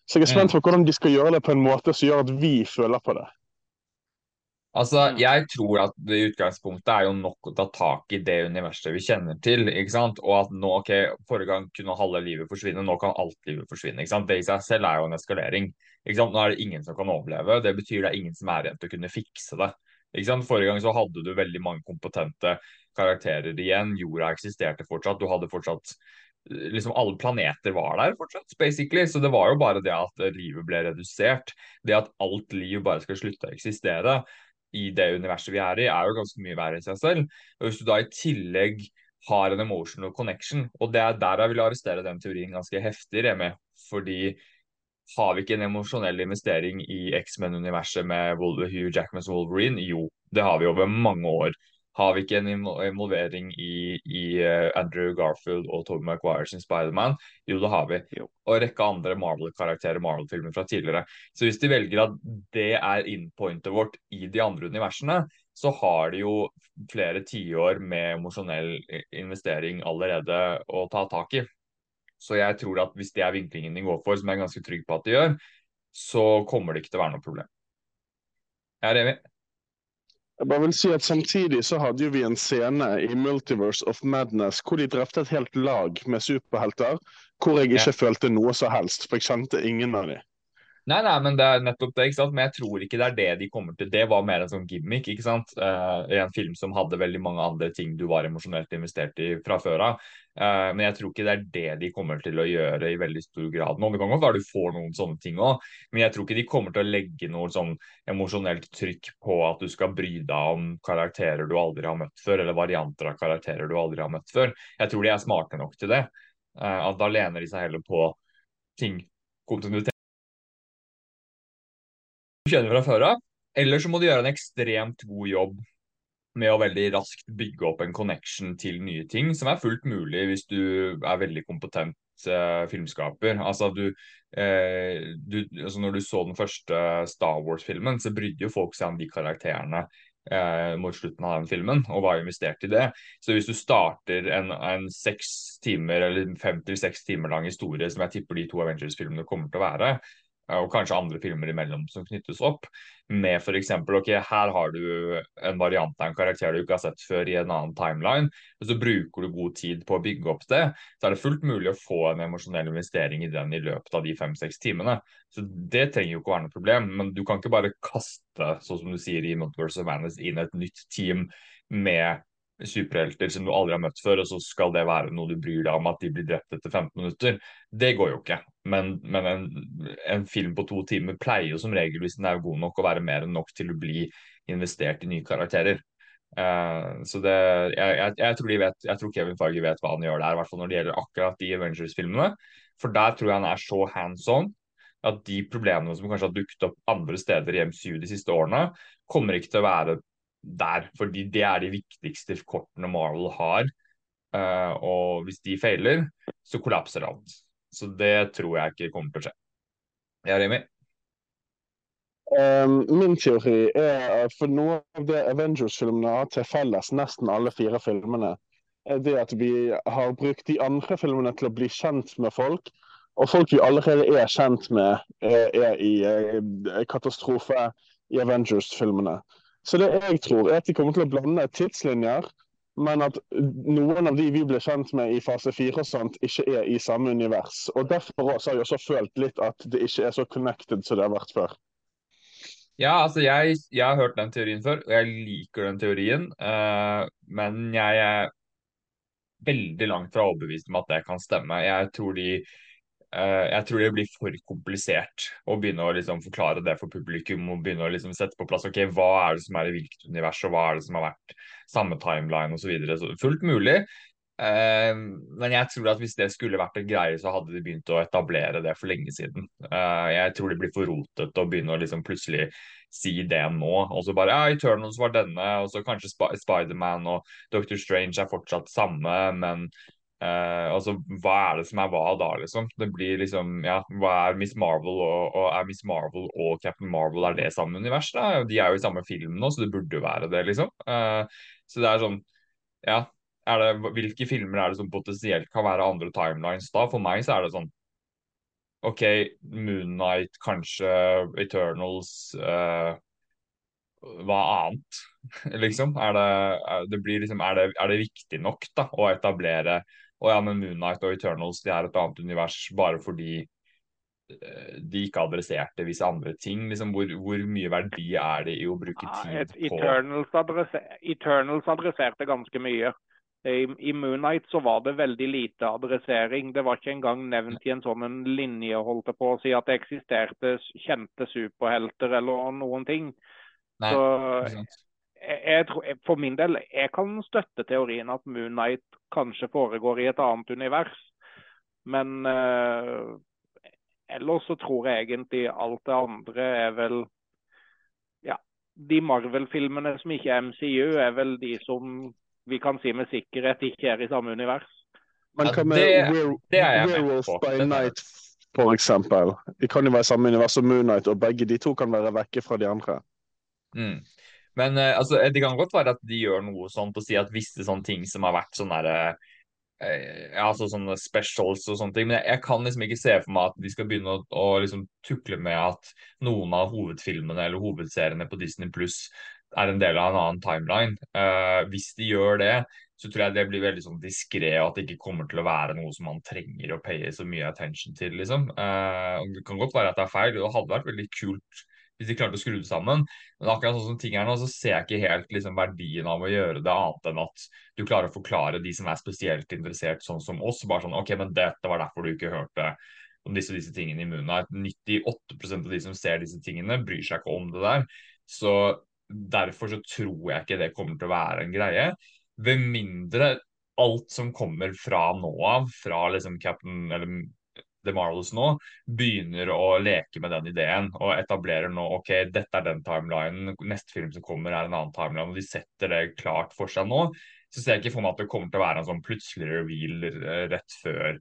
Så jeg er spent på hvordan de skal gjøre det på en måte som gjør at vi føler på det. Altså, Jeg tror at det i utgangspunktet er jo nok å ta tak i det universet vi kjenner til. ikke sant? Og at nå, ok, Forrige gang kunne halve livet forsvinne, nå kan alt livet forsvinne. ikke sant? Det i seg selv er jo en eskalering. ikke sant? Nå er det ingen som kan overleve. Det betyr det er ingen som er igjen til å kunne fikse det. Ikke sant? Forrige gang så hadde du veldig mange kompetente karakterer igjen. Jorda eksisterte fortsatt. Du hadde fortsatt liksom Alle planeter var der fortsatt, basically. Så det var jo bare det at livet ble redusert. Det at alt liv bare skal slutte å eksistere i det universet vi er i, er jo ganske mye verre i seg selv. Og Hvis du da i tillegg har en emotional connection, og det er der jeg vil arrestere den teorien ganske heftig, Remi, fordi har vi ikke en emosjonell investering i X-Men-universet med Hugh Jackmans Wolverine? Jo, det har vi over mange år. Har vi ikke en involvering i, i uh, Andrew Garfield og Tobey Maguire sin Spiderman? Jo, det har vi. Og en rekke andre Marvel-karakterer, Marvel-filmer fra tidligere. Så hvis de velger at det er in-pointet vårt i de andre universene, så har de jo flere tiår med emosjonell investering allerede å ta tak i. Så jeg tror at hvis det er vinklingen de går for, som jeg er ganske trygg på at de gjør, så kommer det ikke til å være noe problem. Jeg er enig. Jeg bare vil si at Samtidig så hadde jo vi en scene i Multiverse of Madness hvor de drepte et helt lag med superhelter, hvor jeg ikke Ja. følte noe som helst, for jeg kjente ingen av dem. Nei, nei, men det er nettopp det, ikke sant? Men jeg tror ikke det er det de kommer til. Det var mer en sånn gimmick, ikke sant? Uh, en film som hadde veldig mange andre ting du var emosjonelt investert i fra før av. Uh, men jeg tror ikke det er det de kommer til å gjøre i veldig stor grad nå. Det kan godt være du får noen sånne ting òg, men jeg tror ikke de kommer til å legge noe sånn emosjonelt trykk på at du skal bry deg om karakterer du aldri har møtt før, eller varianter av karakterer du aldri har møtt før. Jeg tror de er smarte nok til det. Uh, at da lener de seg heller på ting, kontinuitet kjenner fra før av. Eller så må du gjøre en ekstremt god jobb med å veldig raskt bygge opp en connection til nye ting, som er fullt mulig hvis du er veldig kompetent eh, filmskaper. Altså du, eh, du altså Når du så den første Star Wars-filmen, så brydde jo folk seg om de karakterene eh, mot slutten av den filmen, og var investert i det. Så hvis du starter en, en seks timer eller fem til seks timer lang historie, som jeg tipper de to Avengers-filmene kommer til å være, og kanskje andre filmer imellom som knyttes opp, med f.eks. ok, her har du en variant av en karakter du ikke har sett før i en annen timeline, og så bruker du god tid på å bygge opp det, så er det fullt mulig å få en emosjonell investering i den i løpet av de fem-seks timene. Så det trenger jo ikke å være noe problem, men du kan ikke bare kaste, sånn som du sier i Multiverse of Madness, inn et nytt team med superhelter som du aldri har møtt før, og så skal det være noe du bryr deg om at de blir drept etter 15 minutter. Det går jo ikke. Men, men en, en, film på to timer pleier jo som regel, hvis den er god nok, å være mer enn nok til å bli investert i nye karakterer. Uh, så det, jeg, jeg, jeg, tror vet, jeg, tror Kevin Farge vet hva han gjør der, i hvert fall når det gjelder akkurat de Avengers-filmene. For der tror jeg han er så hands on at de problemene som kanskje har dukket opp andre steder i MCU de siste årene, kommer ikke til å være der. Fordi det er de viktigste kortene Marvel har. Uh, og hvis de feiler, så kollapser alt. Så det tror jeg ikke kommer til å skje. Ja, Remi? Um, min teori er for noe av det Avengers-filmene har til felles, nesten alle fire filmene, er det at vi har brukt de andre filmene til å bli kjent med folk. Og folk vi allerede er kjent med, er i katastrofe i Avengers-filmene. Så det jeg tror er at de kommer til å blande tidslinjer, men at noen av de vi ble kjent med i fase fire og sånt, ikke er i samme univers. Og Derfor har jeg også følt litt at det ikke er så connected som det har vært før. Ja, altså jeg, jeg har hørt den teorien før, og jeg liker den teorien. Uh, men jeg er veldig langt fra overbevist om at det kan stemme. Jeg tror de jeg tror det blir for komplisert å begynne å liksom forklare det for publikum. og begynne å liksom sette på plass ok, hva er det som er i hvilket univers, og hva er det som har vært samme timeline osv. Fullt mulig. Uh, men jeg tror at hvis det skulle vært en greie, så hadde de begynt å etablere det for lenge siden. Uh, jeg tror det blir for rotete å begynne å liksom plutselig si det nå. Og så bare ja, Eternals var denne, og så kanskje Sp Spiderman og Doctor Strange er fortsatt samme, men Uh, altså, Hva er det som er hva da, liksom? Det blir liksom, ja, Hva er Miss Marvel og, og er Miss Marvel og Captain Marvel er det samme univers? da? De er jo i samme film nå, så det burde jo være det, liksom. Uh, så det er sånn, ja er det, Hvilke filmer er det som potensielt kan være andre timelines da? For meg så er det sånn OK, Moonnight, kanskje Eternals uh, Hva annet? *laughs* liksom? Er det, er det, liksom, er det, er det viktig nok da, å etablere og ja, men Moonnight og Eternals de er et annet univers bare fordi de ikke adresserte visse andre ting. Liksom, hvor, hvor, mye verdi er det i å bruke tid ja, på Eternals, adresser, Eternals adresserte ganske mye. I, I Moonlight så var det veldig lite adressering. Det var ikke engang nevnt i en sånn en linje holdt jeg på å si at det eksisterte kjente superhelter eller noen ting. Nei, så jeg, jeg, for min del, jeg kan støtte teorien at Moon Knight kanskje foregår i et annet univers. Men uh, ellers så tror jeg egentlig alt det andre er vel Ja, de Marvel-filmene som ikke er MCU, er vel de som vi kan si med sikkerhet ikke er i samme univers. Men hva med Werewolf by Night, for eksempel? De kan jo være i samme univers som Moon Knight, og begge de to kan være vekke fra de andre. Mm. Men uh, altså, det kan godt være at de gjør noe sånt og sier at visse sånne ting som har vært sånne der, uh, altså sånne specials og sånne ting. Men jeg, jeg, kan liksom ikke se for meg at de skal begynne å, å liksom tukle med at noen av hovedfilmene eller hovedseriene på Disney Pluss er en del av en annen timeline. Uh, hvis de gjør det, så tror jeg det blir veldig sånn diskré, og at det ikke kommer til å være noe som man trenger å paye så mye attention til. liksom. Uh, det kan godt være at det er feil, det hadde vært veldig kult hvis de klarte å skru det sammen. Men akkurat sånn som ting er nå, så ser jeg ikke helt liksom, verdien av å gjøre det, annet enn at du klarer å forklare de som er spesielt interessert, sånn som oss. Bare sånn OK, men dette var derfor du ikke hørte om disse, disse tingene i munnen. 98% av de som ser disse tingene, bryr seg ikke om det der. Så derfor så tror jeg ikke det kommer til å være en greie. Ved mindre alt som kommer fra nå av, fra liksom Captain eller The Marvels nå, begynner å leke med den ideen og etablerer nå ok, dette er den timelinen, neste film som kommer er en annen timeline, og de setter det klart for seg nå, så ser jeg ikke for meg at det kommer til å være en sånn plutselig reveal eh, rett før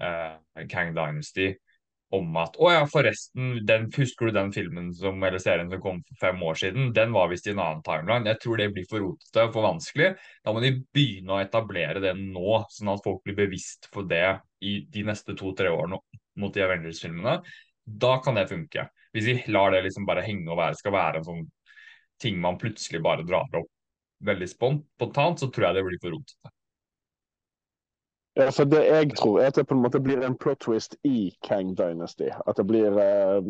uh, Kang Dynasty om at å ja, forresten, den, husker du den filmen som, eller serien som kom for fem år siden? Den var visst i en annen timeline. Jeg tror det blir for rotete og for vanskelig. Da må de begynne å etablere det nå, sånn at folk blir bevisst for det i de neste to-tre årene mot de Avengers-filmene. Da kan det funke. Hvis vi lar det liksom bare henge og være, skal være en sånn ting man plutselig bare drar opp veldig spontant, så tror jeg det blir for rotete. Ja, for Det jeg tror, er at det på en måte blir en plot twist i Kang Dynasty. At det blir eh,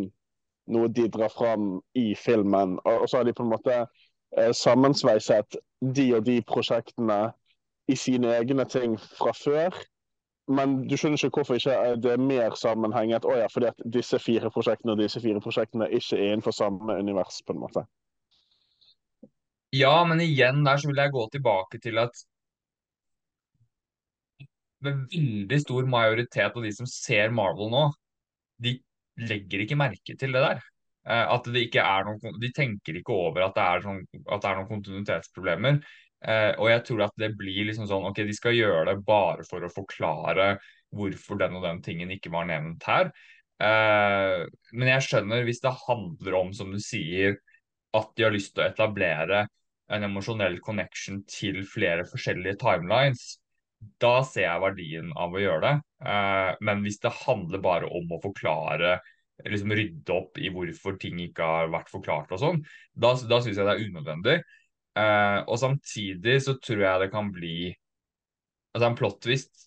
noe de drar fram i filmen. Og, og så har de på en måte eh, sammensveiset de og de prosjektene i sine egne ting fra før. Men du skjønner ikke hvorfor ikke det er mer sammenhenget. Å ja, fordi at disse fire prosjektene og disse fire prosjektene ikke er innenfor samme univers, på en måte. Ja, men igjen der så vil jeg gå tilbake til at med veldig stor majoritet av de som ser Marvel nå, de legger ikke merke til det der. Eh, at det ikke er noen, De tenker ikke over at det er, sånn, at det er noen kontinuitetsproblemer. Eh, og jeg tror at det blir liksom sånn ok, de skal gjøre det bare for å forklare hvorfor den og den tingen ikke var nevnt her. Eh, men jeg skjønner hvis det handler om, som du sier, at de har lyst til å etablere en emosjonell connection til flere forskjellige timelines, da ser jeg verdien av å gjøre det. Uh, men hvis det handler bare om å forklare, liksom rydde opp i hvorfor ting ikke har vært forklart og sånn, da, da syns jeg det er unødvendig. Uh, og samtidig så tror jeg det kan bli Altså en plot twist,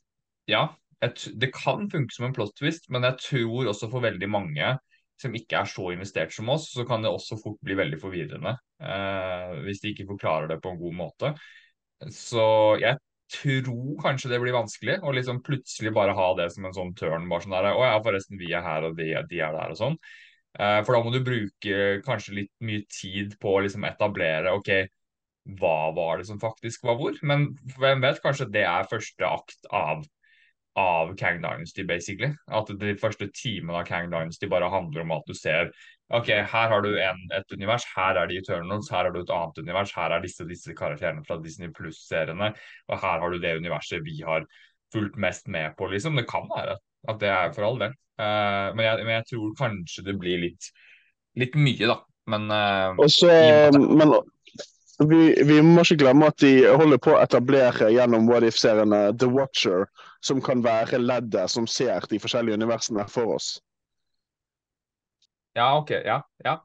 ja. Et, det kan funke som en plot twist, men jeg tror også for veldig mange som ikke er så investert som oss, så kan det også fort bli veldig forvirrende. Uh, hvis de ikke forklarer det på en god måte. Så jeg tror kanskje det blir vanskelig å liksom plutselig bare ha det som en sånn turn. bare sånn der, å ja, forresten, vi er her, og de, de er der, og sånn. Eh, for da må du bruke kanskje litt mye tid på å liksom etablere ok, hva var det som faktisk var hvor. Men hvem vet, kanskje det er første akt av, av Kang Dynasty, basically. At de første timene av Kang Dynasty bare handler om at du ser ok, her har du en, et univers, her er de Eternals, her har du et annet univers, her er disse disse karakterene fra Disney Pluss-seriene, og her har du det universet vi har fulgt mest med på, liksom. Det kan være at det er for all del. Uh, men, jeg, men, jeg, tror kanskje det blir litt, litt mye, da. Men, uh, Også, men vi, vi, må ikke glemme at de holder på å etablere gjennom What If-seriene The Watcher, som kan være leddet som ser de forskjellige universene for oss. Ja, ok. Ja, ja.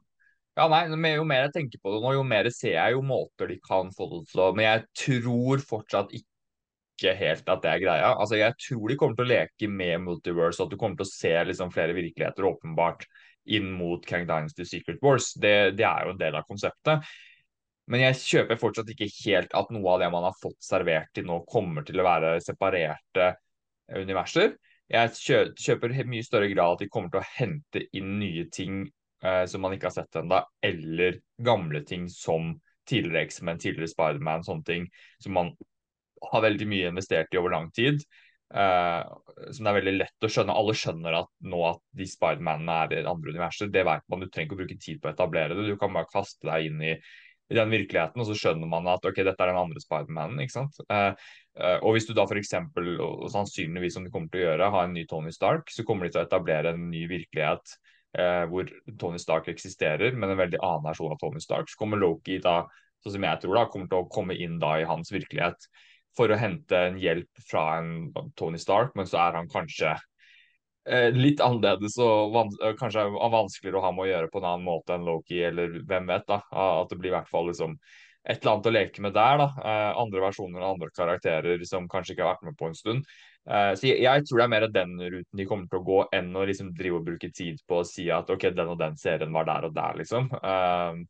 Ja, nei, Jo mer jeg tenker på det nå, jo mer ser jeg jo måter de kan få det til å Men jeg tror fortsatt ikke helt at det er greia. Altså, Jeg tror de kommer til å leke med multiverse, og at du kommer til å se liksom flere virkeligheter åpenbart inn mot Kang Dynasty Secret Wars. Det, det er jo en del av konseptet. Men jeg kjøper fortsatt ikke helt at noe av det man har fått servert til nå, kommer til å være separerte universer jeg kjøper i mye større grad at de kommer til å hente inn nye ting eh, som man ikke har sett ennå, eller gamle ting som tidligere X-Men, tidligere Spiderman, sånne ting som man har veldig mye investert i over lang tid. Eh, som det er veldig lett å skjønne. Alle skjønner at nå at de Spidermanene er i andre universer. Det vet man, Du trenger ikke å bruke tid på å etablere det. Du kan bare kaste deg inn i i den virkeligheten, og så skjønner man at ok, dette er den andre Spidermanen. ikke sant? Eh, eh, og hvis du da f.eks., og sannsynligvis som de kommer til å gjøre, har en ny Tony Stark, så kommer de til å etablere en ny virkelighet eh, hvor Tony Stark eksisterer, men en veldig annen versjon av Tony Stark. Så kommer Loki da, sånn som jeg tror da, kommer til å komme inn da i hans virkelighet for å hente en hjelp fra en Tony Stark, men så er han kanskje litt annerledes og eh, kanskje vanskeligere å ha med å gjøre på en annen måte enn Loki, eller hvem vet, da. At det blir i hvert fall liksom et eller annet å leke med der. da. Eh, andre versjoner av andre karakterer som kanskje ikke har vært med på en stund. Eh, så jeg, tror det er mer den ruten de kommer til å gå, enn å liksom drive og bruke tid på å si at ok, den og den serien var der og der, liksom. Eh,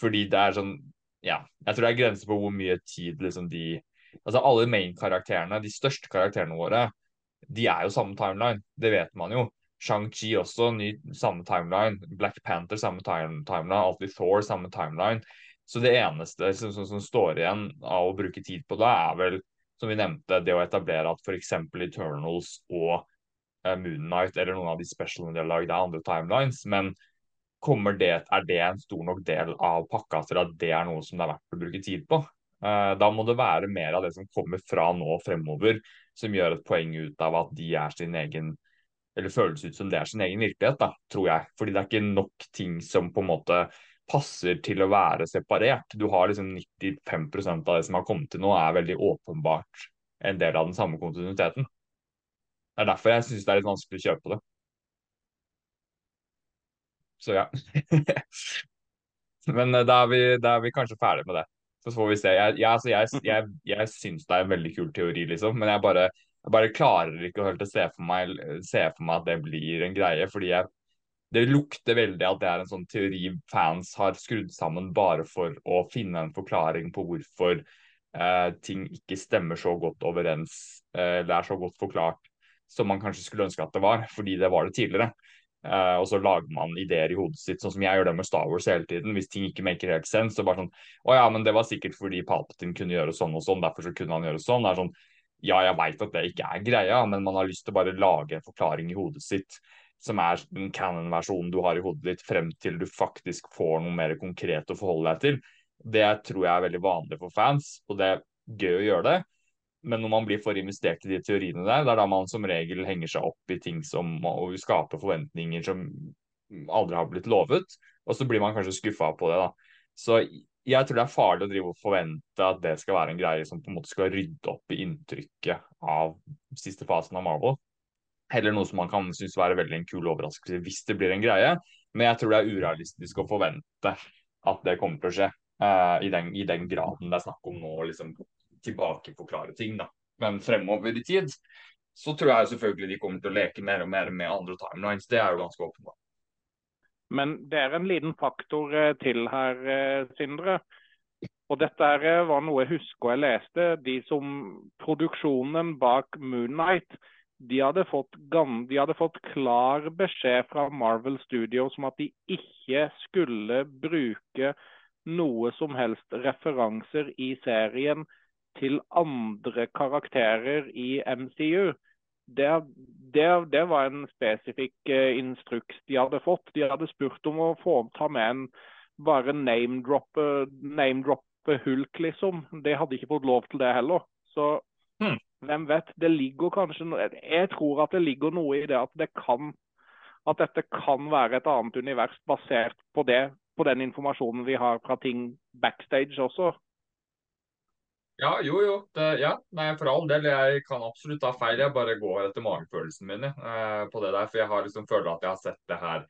fordi det er sånn Ja, jeg tror det er grenser på hvor mye tid liksom de Altså alle main-karakterene, de største karakterene våre, de er jo samme timeline. Det vet man jo. Shang-Chi også, ny, samme timeline. Black Panther, samme time, timeline. Alltid Thor, samme timeline. Så det eneste som, som, som, står igjen av å bruke tid på da, er vel, som vi nevnte, det å etablere at f.eks. Eternals og eh, Moon Knight eller noen av de specialene de har lagd, er andre timelines. Men det, er det en stor nok del av pakka til at det er noe som det er verdt å bruke tid på? Uh, da må det være mer av det som kommer fra nå og fremover, som gjør et poeng ut av at de er sin egen eller føles ut som det er sin egen virkelighet, da, tror jeg. Fordi det er ikke nok ting som på en måte passer til å være separert. Du har liksom 95% av det som har kommet til nå, er veldig åpenbart en del av den samme kontinuiteten. Det er derfor jeg syns det er litt vanskelig å kjøpe det. Så ja. *laughs* Men eh, da er, vi, da er vi kanskje ferdig med det. Så får vi se. Jeg, jeg, altså, jeg, jeg, jeg syns det er en veldig kul teori, liksom. Men jeg bare, jeg bare klarer ikke helt å se for, meg, se for meg at det blir en greie. Fordi det lukter veldig at det er en sånn teori fans har skrudd sammen bare for å finne en forklaring på hvorfor eh, ting ikke stemmer så godt overens, eh, eller er så godt forklart som man kanskje skulle ønske at det var, fordi det var det tidligere. Uh, og så lager man ideer i hodet sitt, sånn som jeg gjør det med Star Wars hele tiden. Hvis ting ikke maker helt sense, så bare sånn Å ja, men det var sikkert fordi Palpatine kunne gjøre sånn og sånn, derfor så kunne han gjøre sånn. Det er sånn Ja, jeg veit at det ikke er greia, men man har lyst til å bare lage en forklaring i hodet sitt som er den canon-versjonen du har i hodet ditt, frem til du faktisk får noe mer konkret å forholde deg til. Det tror jeg er veldig vanlig for fans, og det er gøy å gjøre det. Men når man blir for investert i de teoriene der, det er da man som regel henger seg opp i ting som og skaper forventninger som aldri har blitt lovet, og så blir man kanskje skuffa på det. da. Så jeg tror det er farlig å drive og forvente at det skal være en greie som på en måte skal rydde opp i inntrykket av siste fasen av Marvel. Heller noe som man kan synes være veldig en kul overraskelse hvis det blir en greie. Men jeg tror det er urealistisk å forvente at det kommer til å skje. Uh, i, den, i, den, graden det er snakk om nå. liksom tilbakeforklare ting. da. Men fremover i tid så tror jeg selvfølgelig de kommer til å leke mer og mer med andre timelines. Det er jo ganske åpenbart. Men det er en liten faktor eh, til her, eh, Sindre. Og dette eh, var noe jeg husker jeg leste. De som Produksjonen bak Moonnight de hadde, fått, de hadde fått klar beskjed fra Marvel Studios om at de ikke skulle bruke noe som helst referanser i serien til andre karakterer i MCU. Det, det, det var en spesifikk uh, instruks de hadde fått. De hadde spurt om å få ta med en bare name-droppe name Hulk, liksom. De hadde ikke fått lov til det heller. Så hmm. hvem vet. Det ligger kanskje Jeg tror at det ligger noe i det at det kan at dette kan være et annet univers basert på det, på den informasjonen vi har fra ting backstage også. Ja, jo, jo. Det, ja, nei, for all del. Jeg kan absolutt ta feil. Jeg bare går etter magefølelsen min eh, på det der. For jeg har liksom føler at jeg har sett det her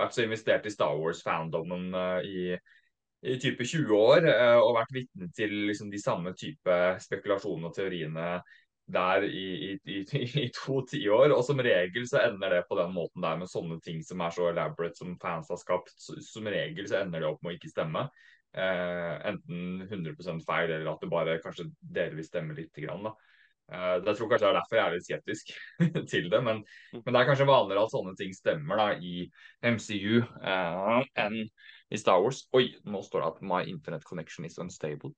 Vært så investert i Star Wars-fandommen eh, i, i type 20 år. Eh, og vært vitne til liksom de samme type spekulasjonene og teoriene der i, i, i, *laughs* i to tiår. Og som regel så ender det på den måten der med sånne ting som er så elaborate som fans har skapt. Som regel så ender det opp med å ikke stemme. Eh, enten 100% feil, eller at det bare kanskje delvis stemmer litt. Grann, da. Eh, jeg tror kanskje det er derfor jeg er litt skeptisk *laughs* til det. Men, men, det er kanskje vanligere at sånne ting stemmer da, i MCU eh, enn i Star Wars. Oi, nå står det at 'my internet connection is unstable'.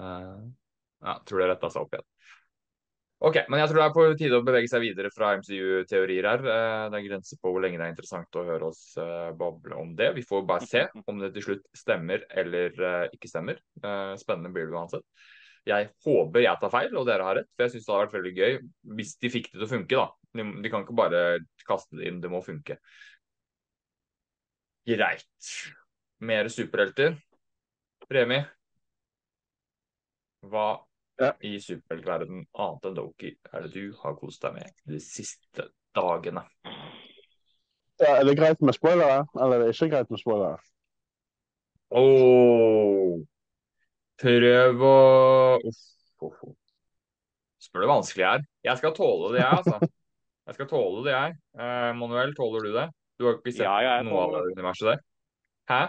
Eh, ja, tror det retta seg opp igjen. Ok, men jeg tror det er på tide å bevege seg videre fra MCU-teorier her. Eh, det er grenser på hvor lenge det er interessant å høre oss eh, bable om det. Vi får bare se *laughs* om det til slutt stemmer eller eh, ikke stemmer. Spennende blir det uansett. Jeg håper jeg tar feil og dere har rett, for jeg syns det har vært veldig gøy hvis de fikk det til å funke. da. De kan ikke bare kaste det inn, det må funke. Greit. Mer superhelter. Remi, hva ja. i superheltverden annet enn Loki er det du har kost deg med de siste dagene? Ja, er det greit med spoilere, eller er det ikke greit med spoilere? Åh, prøv å Uff, uff, uff. Spør det vanskelig her. Jeg skal tåle det, jeg, altså. Jeg skal tåle det, jeg. Eh, Manuel, tåler du det? Du har ikke sett Ja, ja, noe av det universet der? Hæ?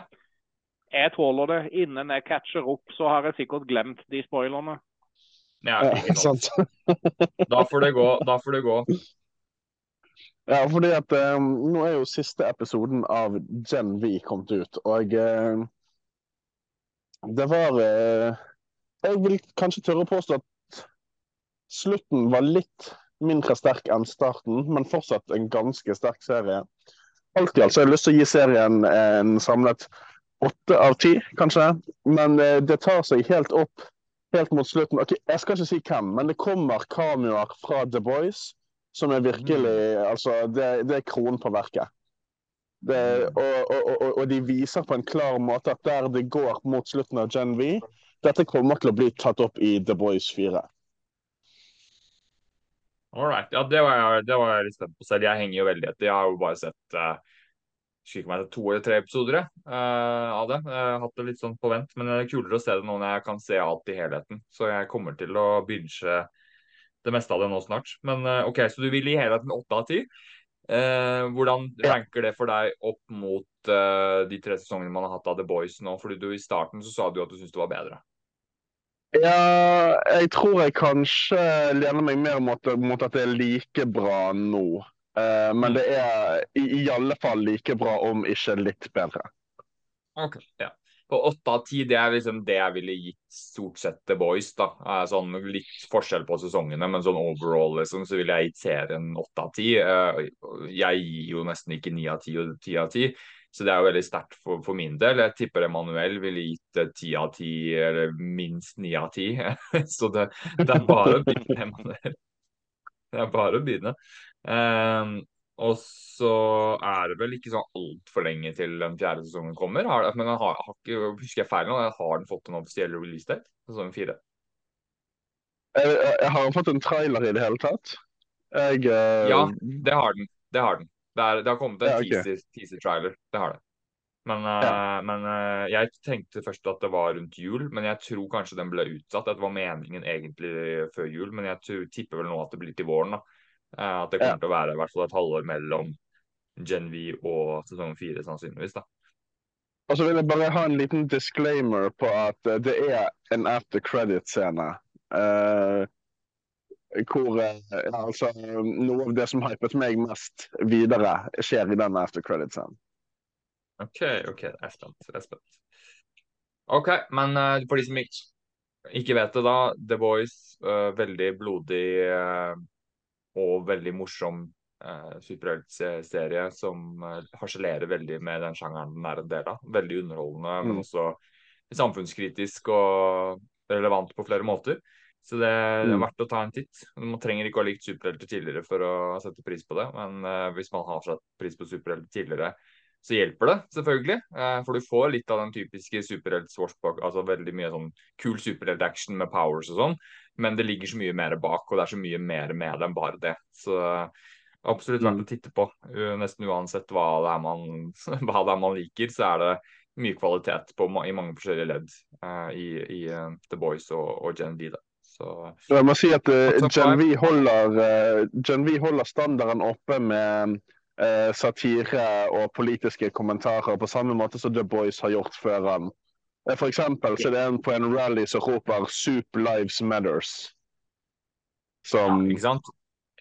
Jeg tåler det. Innen jeg catcher opp, så har jeg sikkert glemt de spoilerne. Ja. Da får det gå. Da får det gå. Ja, fordi at eh, nå er jo siste episoden av Gen V kommet ut, og eh, det var eh, Jeg vil kanskje tørre å påstå at slutten var litt mindre sterk enn starten, men fortsatt en ganske sterk serie. Alt i alt så har jeg lyst til å gi serien en samlet åtte av ti, kanskje. Men eh, det tar seg helt opp helt mot slutten. Ok, Jeg skal ikke si hvem, men det kommer cameoer fra The Boys som er virkelig Altså, det, det er kronen på verket. Det, og, og, og, og de viser på en klar måte at der det går mot slutten av Gen V, dette kommer til å bli tatt opp i The Boys 4. All right. Ja, det var, jeg, det var jeg litt spent på selv. Jeg henger jo veldig etter. Jeg har jo bare sett uh, slik meg til to eller tre episoder eh, av det. Jeg har hatt det litt sånn på vent, men det er kulere å se det nå når jeg kan se alt i helheten. Så jeg kommer til å binge det meste av det nå snart. Men uh, OK, så du vil i helheten åtte av ti. Eh, hvordan ranker det for deg opp mot de tre sesongene man har hatt av The Boys nå? Fordi du i starten så sa du at du syntes det var bedre. Ja, jeg tror jeg kanskje lener meg mer mot, mot at det er like bra nå. Eh, men det er i, i alle fall like bra, om ikke litt bedre. Ok, ja. På åtte av ti, det er liksom det jeg ville gitt stort sett The Boys, da. Sånn litt forskjell på sesongene, men sånn overall liksom, så ville jeg gitt serien åtte av ti. Eh, Jeg gir jo nesten ikke ni av ti og ti av ti, så det er jo veldig sterkt for, for min del. Jeg tipper Emanuel ville gitt eh, ti av ti, eller minst ni av ti. *laughs* Så det, det er bare å begynne, Emanuel. Det er bare å begynne. Ehm, og så er det vel ikke sånn altfor lenge til den fjerde sesongen kommer. Har, men den har, har ikke, husker jeg feil nå, har den fått en offisiell release date? Sesong fire? Jeg, jeg har fått en trailer i det hele tatt. Jeg uh... Ja, det har den. Det har den. Det, er, det har kommet en Ja, okay. teaser, teaser trailer. Det har det. Men, eh, men uh, jeg tenkte først at det var rundt jul, men jeg tror kanskje den ble utsatt. Det var meningen egentlig før jul, men jeg tror, tipper vel nå at det blir til våren. da. Eh, at det kommer Ja. til å være i hvert fall et halvår mellom Gen V og sesong fire, sannsynligvis. da. Og så vil jeg bare ha en liten disclaimer på at eh, det er en after credit-scene. Uh, hvor eh, ja, altså, noe av det som hypet meg mest videre, skjer i den after credit-scenen. OK, ok, jeg er spent. Jeg er spent. OK, men uh, for de som ikke, ikke vet det, da. The Voice, uh, veldig blodig og veldig morsom eh, superheltserie som eh, harselerer veldig med den sjangeren den er en del av. Veldig underholdende, men Mm. også samfunnskritisk og relevant på flere måter. Så det, det er Mm. verdt å ta en titt. Man trenger ikke å ha likt superhelter tidligere for å sette pris på det, men eh, hvis man har satt pris på superhelter tidligere, så hjelper det selvfølgelig. Eh, for du får litt av den typiske superhelt-swashbuck, altså veldig mye sånn kul superhelt-action med powers og sånn, men det ligger så mye mer bak, og det er så mye mer med det enn bare det. Så absolutt verdt Mm. å titte på. Nesten uansett hva det er man, *laughs* det er man liker, så er det mye kvalitet på, i mange forskjellige ledd eh, i, i eh, The Boys og, og Gen V. Da. Så Jeg må si at uh, Gen V holder, uh, Gen V holder standarden oppe med eh, satire og politiske kommentarer på samme måte som The Boys har gjort før. han. Eh, For eksempel så er det en på en rally som roper 'Soup Lives Matters'. Som sant?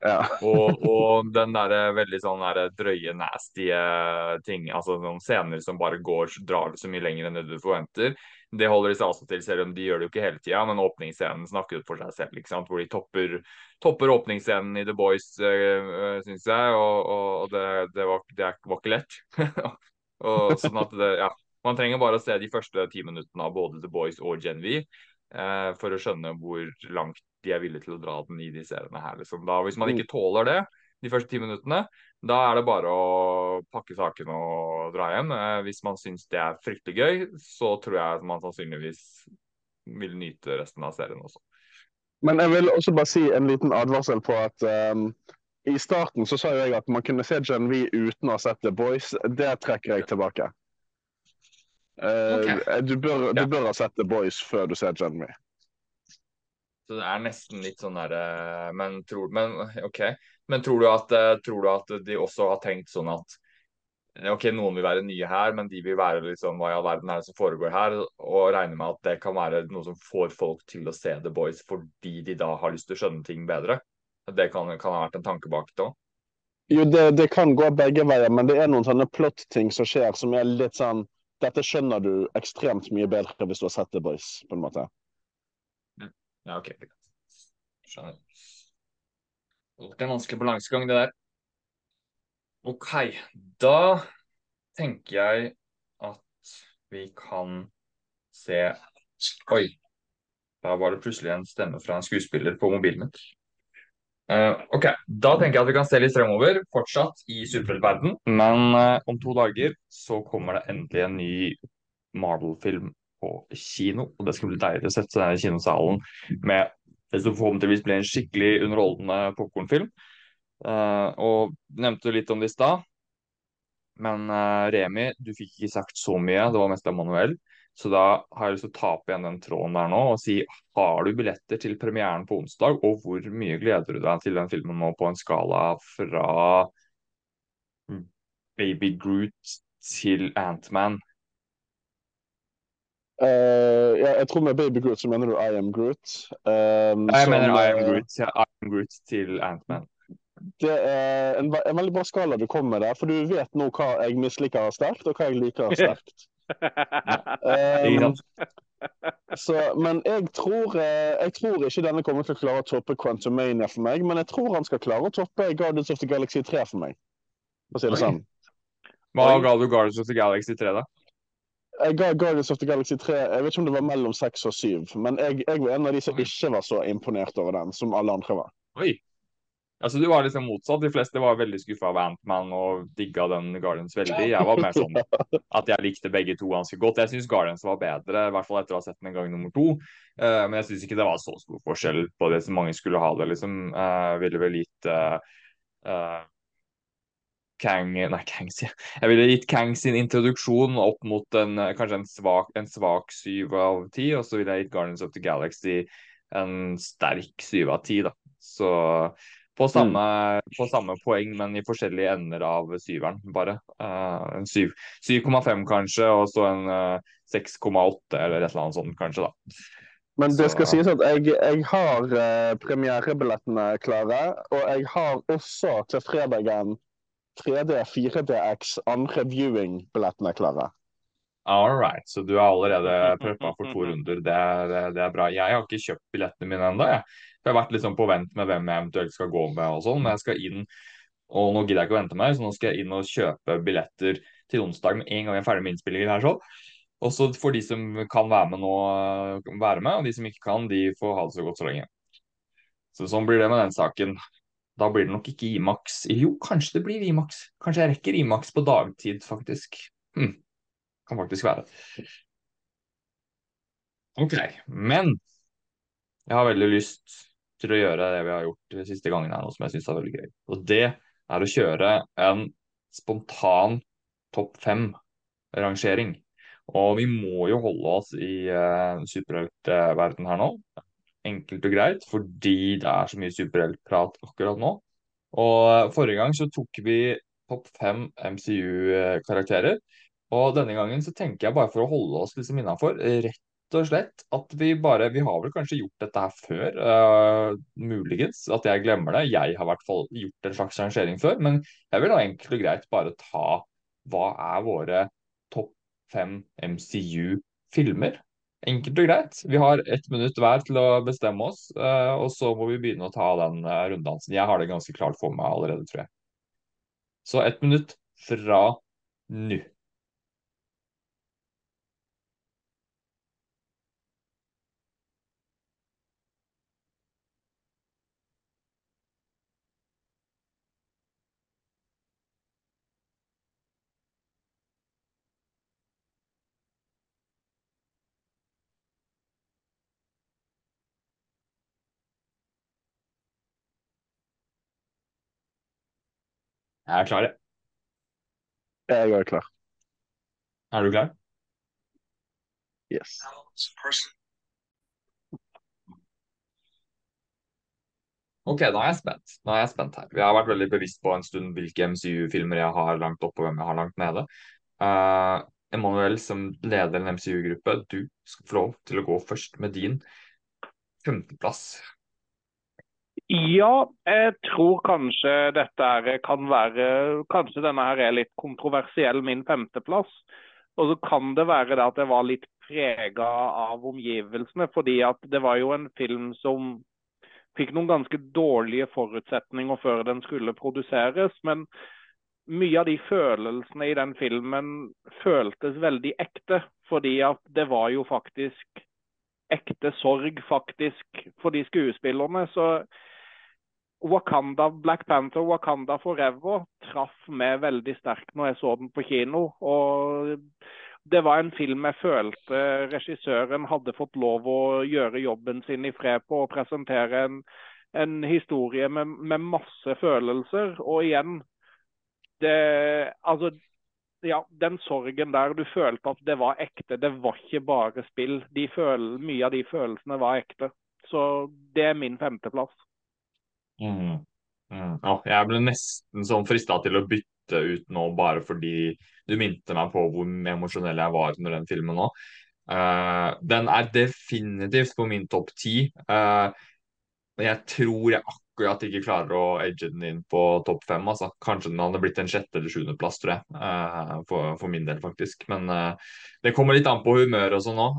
Ja. Og, og den der veldig sånn der drøye, nasty eh, ting, altså noen scener som bare går, drar det så mye lenger enn det du forventer, det holder de seg også til, selv om de gjør det jo ikke hele tida. Men åpningsscenen snakker ut for seg selv, ikke sant? hvor de topper, topper åpningsscenen i The Boys, øh, syns jeg. Og, og, det, det, var, det var ikke lett. *laughs* og sånn at det, ja, Man trenger bare å se de første ti minuttene av både The Boys og Gen V eh, for å skjønne hvor langt de er villige til å dra den i de seriene her. Liksom. Da, hvis man ikke tåler det de første ti minuttene, da er det bare å pakke sakene og dra hjem. Eh, hvis man syns det er fryktelig gøy, så tror jeg man sannsynligvis vil nyte resten av serien også. Men jeg vil også bare si en liten advarsel på at um, I starten så sa jeg at man kunne se Gen V uten å ha sett The Boys. Det trekker jeg tilbake. Eh, Ok. du, bør, du bør ha sett The Boys før du ser Jeremy. Så det er nesten litt sånn derre Men Men OK. Men tror du at, eh, tror du at de også har tenkt sånn at eh, OK, noen vil være nye her, men de vil være liksom Hva i all verden er det som foregår her? Og regner med at det kan være noe som får folk til å se The Boys fordi de da har lyst til å skjønne ting bedre? Det kan, kan ha vært en tanke bak det òg. Jo, det, det kan gå begge veier, men det er noen sånne plot-ting som skjer som er litt sånn Dette skjønner du ekstremt mye bedre hvis du har sett The Boys, på en måte. Ja, OK. Skjønner. Det er en vanskelig balansegang, det der. OK. Da tenker jeg at vi kan se Oi. Da var det plutselig en stemme fra en skuespiller på mobilen min. Eh, ok, Da tenker jeg at vi kan se litt fremover, fortsatt i superheltverden. Men uh, om to dager så kommer det endelig en ny Marvel-film på kino. Og det skal bli deilig å sette seg ned i kinosalen med det som forhåpentligvis blir en skikkelig underholdende popkornfilm. Uh, og nevnte litt om det i stad. Men eh, Remi, du fikk ikke sagt så mye. Det var mest Emanuel. Så da har jeg lyst til å ta opp igjen den tråden der nå og si har du billetter til premieren på onsdag, og hvor mye gleder du deg til den filmen nå på en skala fra Baby Groot til Antman? Uh, ja, jeg tror med Baby Groot så mener du I Am Groot. Um, Jeg som, mener I am eh, Groot, ja, I am Groot til Antman. Det er en, en veldig bra skala du kommer med der, for du vet nå hva jeg misliker sterkt, og hva jeg liker *laughs* sterkt. Um, så, men jeg tror, eh, jeg tror ikke denne kommer til å klare å toppe Quantumania for meg, men jeg tror han skal klare å toppe Guardians of the Galaxy 3 for meg. For å si det sånn. Hva ga du Guardians of the Galaxy 3, da? Jeg ga Guardians of the Galaxy 3 jeg vet ikke om det var mellom 6 og 7, men jeg, jeg var en av de som ikke var så imponert over den som alle andre var. Oi. Altså, du var liksom motsatt. De fleste var veldig skuffa av Antman og digga den Guardians veldig. Jeg var mer sånn *laughs* at jeg likte begge to ganske godt. Jeg syns Guardians var bedre, i hvert fall etter å ha sett den en gang nummer to. Uh, men jeg syns ikke det var så stor forskjell på det som mange skulle ha det, liksom. Uh, ville vel gitt uh, uh, Kang Nei, Kang sier jeg. Jeg ville gitt Kang sin introduksjon opp mot en, kanskje en svak, en svak syv av ti, og så ville jeg gitt Guardians of the Galaxy en sterk syv av ti, da. Så på samme, på samme poeng, men i forskjellige ender av syveren, bare. Uh, en 7,5 kanskje, og så en uh, 6,8 eller et eller annet sånt, kanskje, da. Men det Så- skal sies at jeg, jeg har uh, premierebillettene klare, og jeg har også til fredagen 3D, 4DX, andre viewing-billettene klare. All right, så du er allerede preppa for to runder. Det er, det er bra. Jeg har ikke kjøpt billettene mine ennå. Jeg. Jeg har vært liksom på vent med hvem jeg eventuelt skal gå med og sånn, men jeg skal inn og nå gidder jeg ikke å vente mer, så nå skal jeg inn og kjøpe billetter til onsdag med en gang jeg er ferdig med innspillinger her. sånn. Og så får de som kan være med nå, være med, og de som ikke kan, de får ha det så godt så lenge. Så sånn blir det med den saken. Da blir det nok ikke Imax. Jo, kanskje det blir Imax. Kanskje jeg rekker Imax på dagtid, faktisk. Hm. Kan faktisk være. Ok, men jeg har veldig lyst til å gjøre det vi har gjort de siste gangene her nå, som jeg syns er veldig gøy. Og det er å kjøre en spontan topp fem-rangering. Og vi må jo holde oss i uh, superheltverden her nå. Enkelt og greit, fordi det er så mye superheltprat akkurat nå. Og forrige gang så tok vi topp fem MCU-karakterer. Og denne gangen så tenker jeg bare for å holde oss liksom innafor, rett og slett at vi bare Vi har vel kanskje gjort dette her før, uh, muligens. At jeg glemmer det. Jeg har i hvert fall gjort en slags rangering før. Men jeg vil da enkelt og greit bare ta hva er våre topp fem MCU-filmer. Enkelt og greit. Vi har ett minutt hver til å bestemme oss, uh, og så må vi begynne å ta den uh, runddansen. Jeg har det ganske klart for meg allerede, tror jeg. Så ett minutt fra nå. Jeg er klar. jeg. Jeg er klar. Er du klar? Yes. Ok, da er jeg spent. Nå er jeg spent her. Jeg har vært veldig bevisst på en stund hvilke MCU-filmer jeg har langt oppe, og hvem jeg har langt nede. Uh, Emanuel, som leder en MCU-gruppe, du skal få lov til å gå først med din femteplass. Ja, jeg tror kanskje dette her kan være Kanskje denne her er litt kontroversiell, min femteplass. Og så kan det være det at jeg var litt prega av omgivelsene, fordi at det var jo en film som fikk noen ganske dårlige forutsetninger før den skulle produseres. Men mye av de følelsene i den filmen føltes veldig ekte. Fordi at det var jo faktisk ekte sorg, faktisk, for de skuespillerne. Så Wakanda, Black Panther, Wakanda Forever traff meg veldig sterkt når jeg så den på kino. og det var en film jeg følte regissøren hadde fått lov å gjøre jobben sin i fred på. Og presentere en, en historie med, med, masse følelser. Og igjen det, altså, ja, Den sorgen der, du følte at det var ekte. Det var ikke bare spill. Føl, mye av de følelsene var ekte. Så det er min femteplass. Mm. Mm. Ja, jeg ble nesten sånn frista til å bytte ut nå bare fordi du minte meg på hvor emosjonell jeg var under den filmen nå. Uh, den er definitivt på min topp ti. Uh, jeg tror jeg akkurat ikke klarer å edge den inn på topp fem. Altså. Kanskje den hadde blitt en sjette- eller sjuendeplass, tror jeg. Uh, for, for, min del, faktisk. Men det kommer litt an på humøret og sånn òg.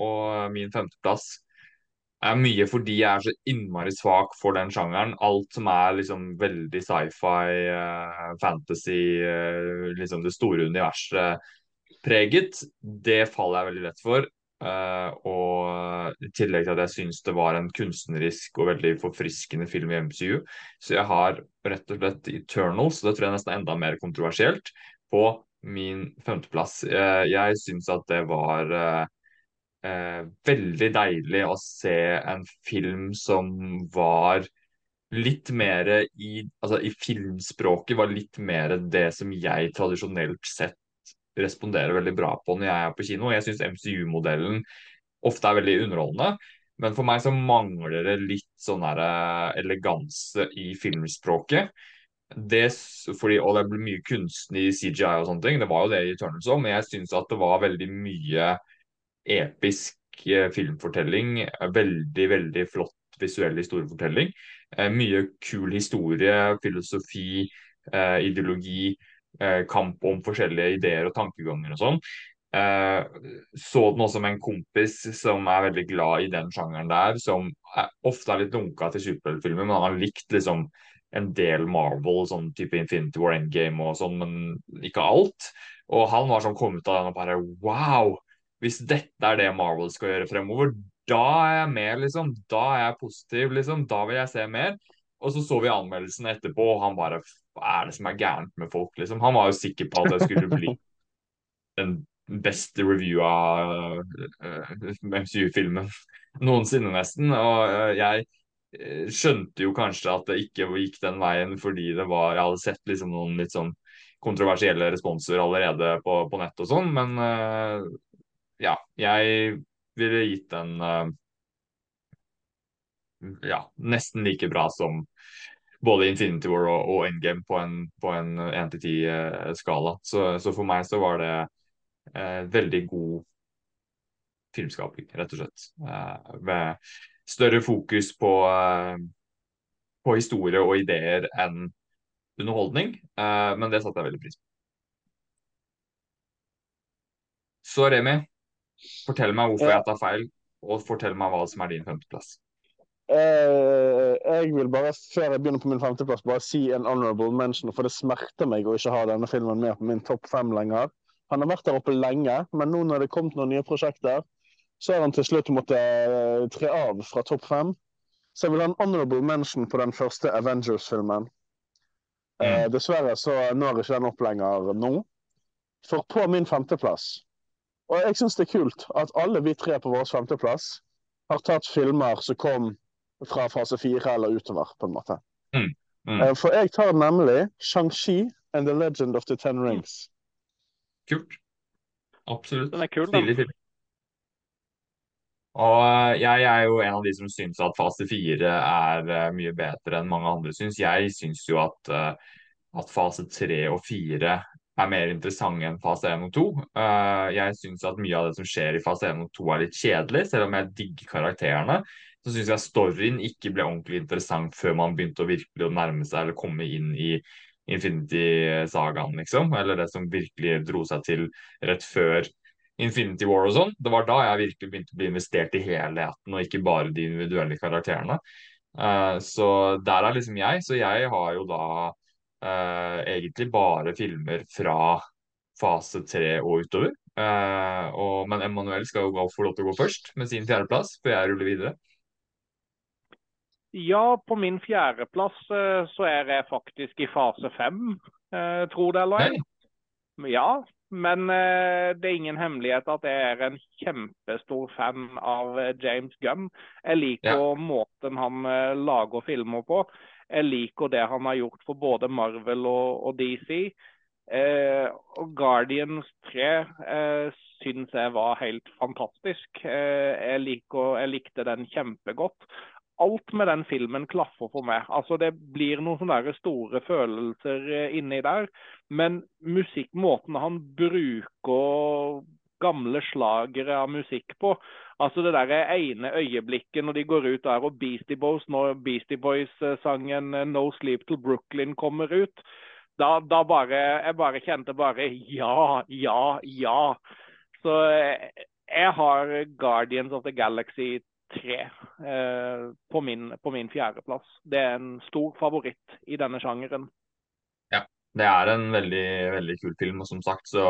og min femteplass er mye fordi jeg er så innmari svak for den sjangeren. Alt som er liksom veldig sci-fi, fantasy, liksom det store universet preget, det faller jeg veldig lett for. Uh, og i tillegg til at jeg syns det var en kunstnerisk og veldig forfriskende film i MCU. Så jeg har rett og slett Eternals, det tror jeg nesten er enda mer kontroversielt, på min femteplass. jeg syns at det var eh, veldig deilig å se en film som var litt mer i Altså i filmspråket var litt mer det som jeg tradisjonelt sett responderer veldig bra på når jeg er på kino. Jeg syns MCU-modellen ofte er veldig underholdende. Men for meg så mangler det litt sånn uh, eleganse i filmspråket. Det, fordi, og det blir mye kunsten i CGI og sånne ting. Det var jo det i Eternals òg, men jeg syns at det var veldig mye episk eh, filmfortelling. Veldig, veldig flott visuell historiefortelling. Eh, mye kul historie, filosofi, eh, ideologi, kamp om forskjellige ideer og tankeganger og sånn. så den også med en kompis som er veldig glad i den sjangeren der, som er, ofte er litt lunka til superheltfilmer, men han har likt liksom en del Marvel, sånn type Infinity War Endgame og sånn, men ikke alt. Og han var sånn kommet av den og bare Wow! hvis dette er det Marvel skal gjøre fremover, da er jeg med, liksom. Da er jeg positiv, liksom. Da vil jeg se mer. Og så så vi anmeldelsen etterpå, og han bare Hva er det som er gærent med folk, liksom? Han var jo sikker på at det skulle bli den beste reviewa uh, uh, MCU-filmen noensinne, nesten. Og uh, jeg skjønte jo kanskje at det ikke gikk den veien fordi det var Jeg hadde sett liksom noen litt sånn kontroversielle responser allerede på, på nett og sånn, men uh, ja, jeg ville gitt den ja, nesten like bra som både Infinity War og, og Endgame på en, på en 1-10-skala. Så, så, for meg så var det eh, veldig god filmskaping, rett og slett. Eh, med større fokus på, på historie og ideer enn underholdning. men det satte jeg veldig pris på. Så Remi, Fortell meg hvorfor jeg tar feil, og fortell meg hva som er din femteplass. Uh, jeg vil bare, før jeg begynner på min femteplass, bare si en honorable mention. For det smerter meg å ikke ha denne filmen med på min topp fem lenger. Han har vært der oppe lenge, men nå når det kom noen nye prosjekter, så har han til slutt måttet uh, tre av fra topp fem. Så jeg vil ha en honorable mention på den første Avengers-filmen. Uh, mm. Dessverre så når ikke den opp lenger nå. For på min femteplass og jeg syns det er kult at alle vi tre på vår femteplass har tatt filmer som kom fra fase fire eller utover, på en måte. Mm. Mm. Eh, For jeg tar nemlig Shang-Chi and the Legend of the Ten Rings. Kult. Absolutt. Den er kul. Stilig film. Og eh, jeg er jo en av de som syns at fase fire er eh, mye bedre enn mange andre syns. Jeg syns jo at, at fase tre og fire er mer interessante enn fase 1 og to. Eh, Jeg syns at mye av det som skjer i fase 1 og 2 er litt kjedelig, selv om jeg digger karakterene. Så syns jeg storyen ikke ble ordentlig interessant før man begynte å virkelig å nærme seg eller komme inn i Infinity-sagaen, liksom. Eller det som virkelig dro seg til rett før Infinity War og sånn. Det var da jeg virkelig begynte å bli investert i helheten, og ikke bare de individuelle karakterene. Uh, så der er liksom jeg. Så jeg har jo da uh, egentlig bare filmer fra fase tre og utover. Uh, og, men Emanuel skal jo få lov til å gå først med sin fjerdeplass, før jeg ruller videre. Ja, på min fjerdeplass eh, så er jeg faktisk i fase fem, eh, tro det eller ei. Ja, men eh, det er ingen hemmelighet at jeg er en kjempestor fan av James Gunn. Jeg liker Ja. måten han lager filmer på. Jeg liker det han har gjort for både Marvel og, og DC. Eh, og Guardians 3 eh, syns jeg var helt fantastisk. Eh, jeg, liker, jeg likte den kjempegodt alt med den filmen klaffer for meg. Altså Det blir noen sånne store følelser eh, inni der. Men musikk, måten han bruker gamle slagere av musikk på Altså Det der ene øyeblikket når de går ut der og Beastie Boys, når Beastie Boys-sangen eh, 'No Sleep Till Brooklyn' kommer ut, da, da bare Jeg bare kjente bare ja, ja, ja. Så eh, jeg har Guardians of the Galaxy 3 eh, på, min, på min fjerdeplass. Det er en stor favoritt i denne sjangeren. Ja, Det er en veldig veldig kul film, og som sagt så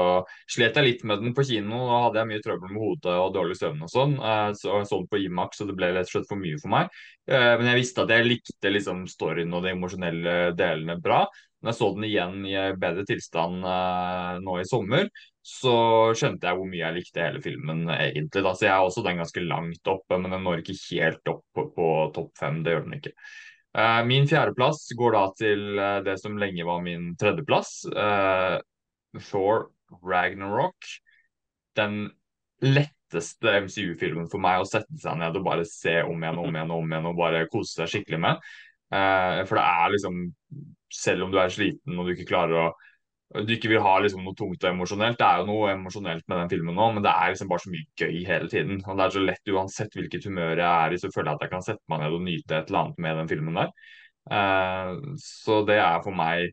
slet jeg litt med den på kino. Da hadde jeg mye trøbbel med hodet og dårlig søvn og sånn. Eh, Så jeg så den på Imax, og det ble rett og slett for mye for meg. Eh, Men jeg visste at jeg likte liksom storyen og de emosjonelle delene bra. Men jeg så den igjen i bedre tilstand nå i sommer, så skjønte jeg hvor mye jeg likte hele filmen egentlig. Da. Så jeg er også den ganske langt oppe, men den når ikke helt opp på, på topp fem. Det gjør den ikke. Eh, Min fjerdeplass går da til eh, det som lenge var min tredjeplass. eh, Thor Ragnarok. Den letteste MCU-filmen for meg å sette seg ned og bare se om igjen om igjen om igjen og bare kose seg skikkelig med. Eh, For det er liksom Selv om du er sliten og du ikke klarer å du ikke vil ha liksom noe tungt og emosjonelt. Det er jo noe emosjonelt med den filmen nå, men det er liksom bare så mye gøy hele tiden. Og det er så lett uansett hvilket humør jeg er i, så føler jeg at jeg kan sette meg ned og nyte et eller annet med den filmen der. Uh, så det er for meg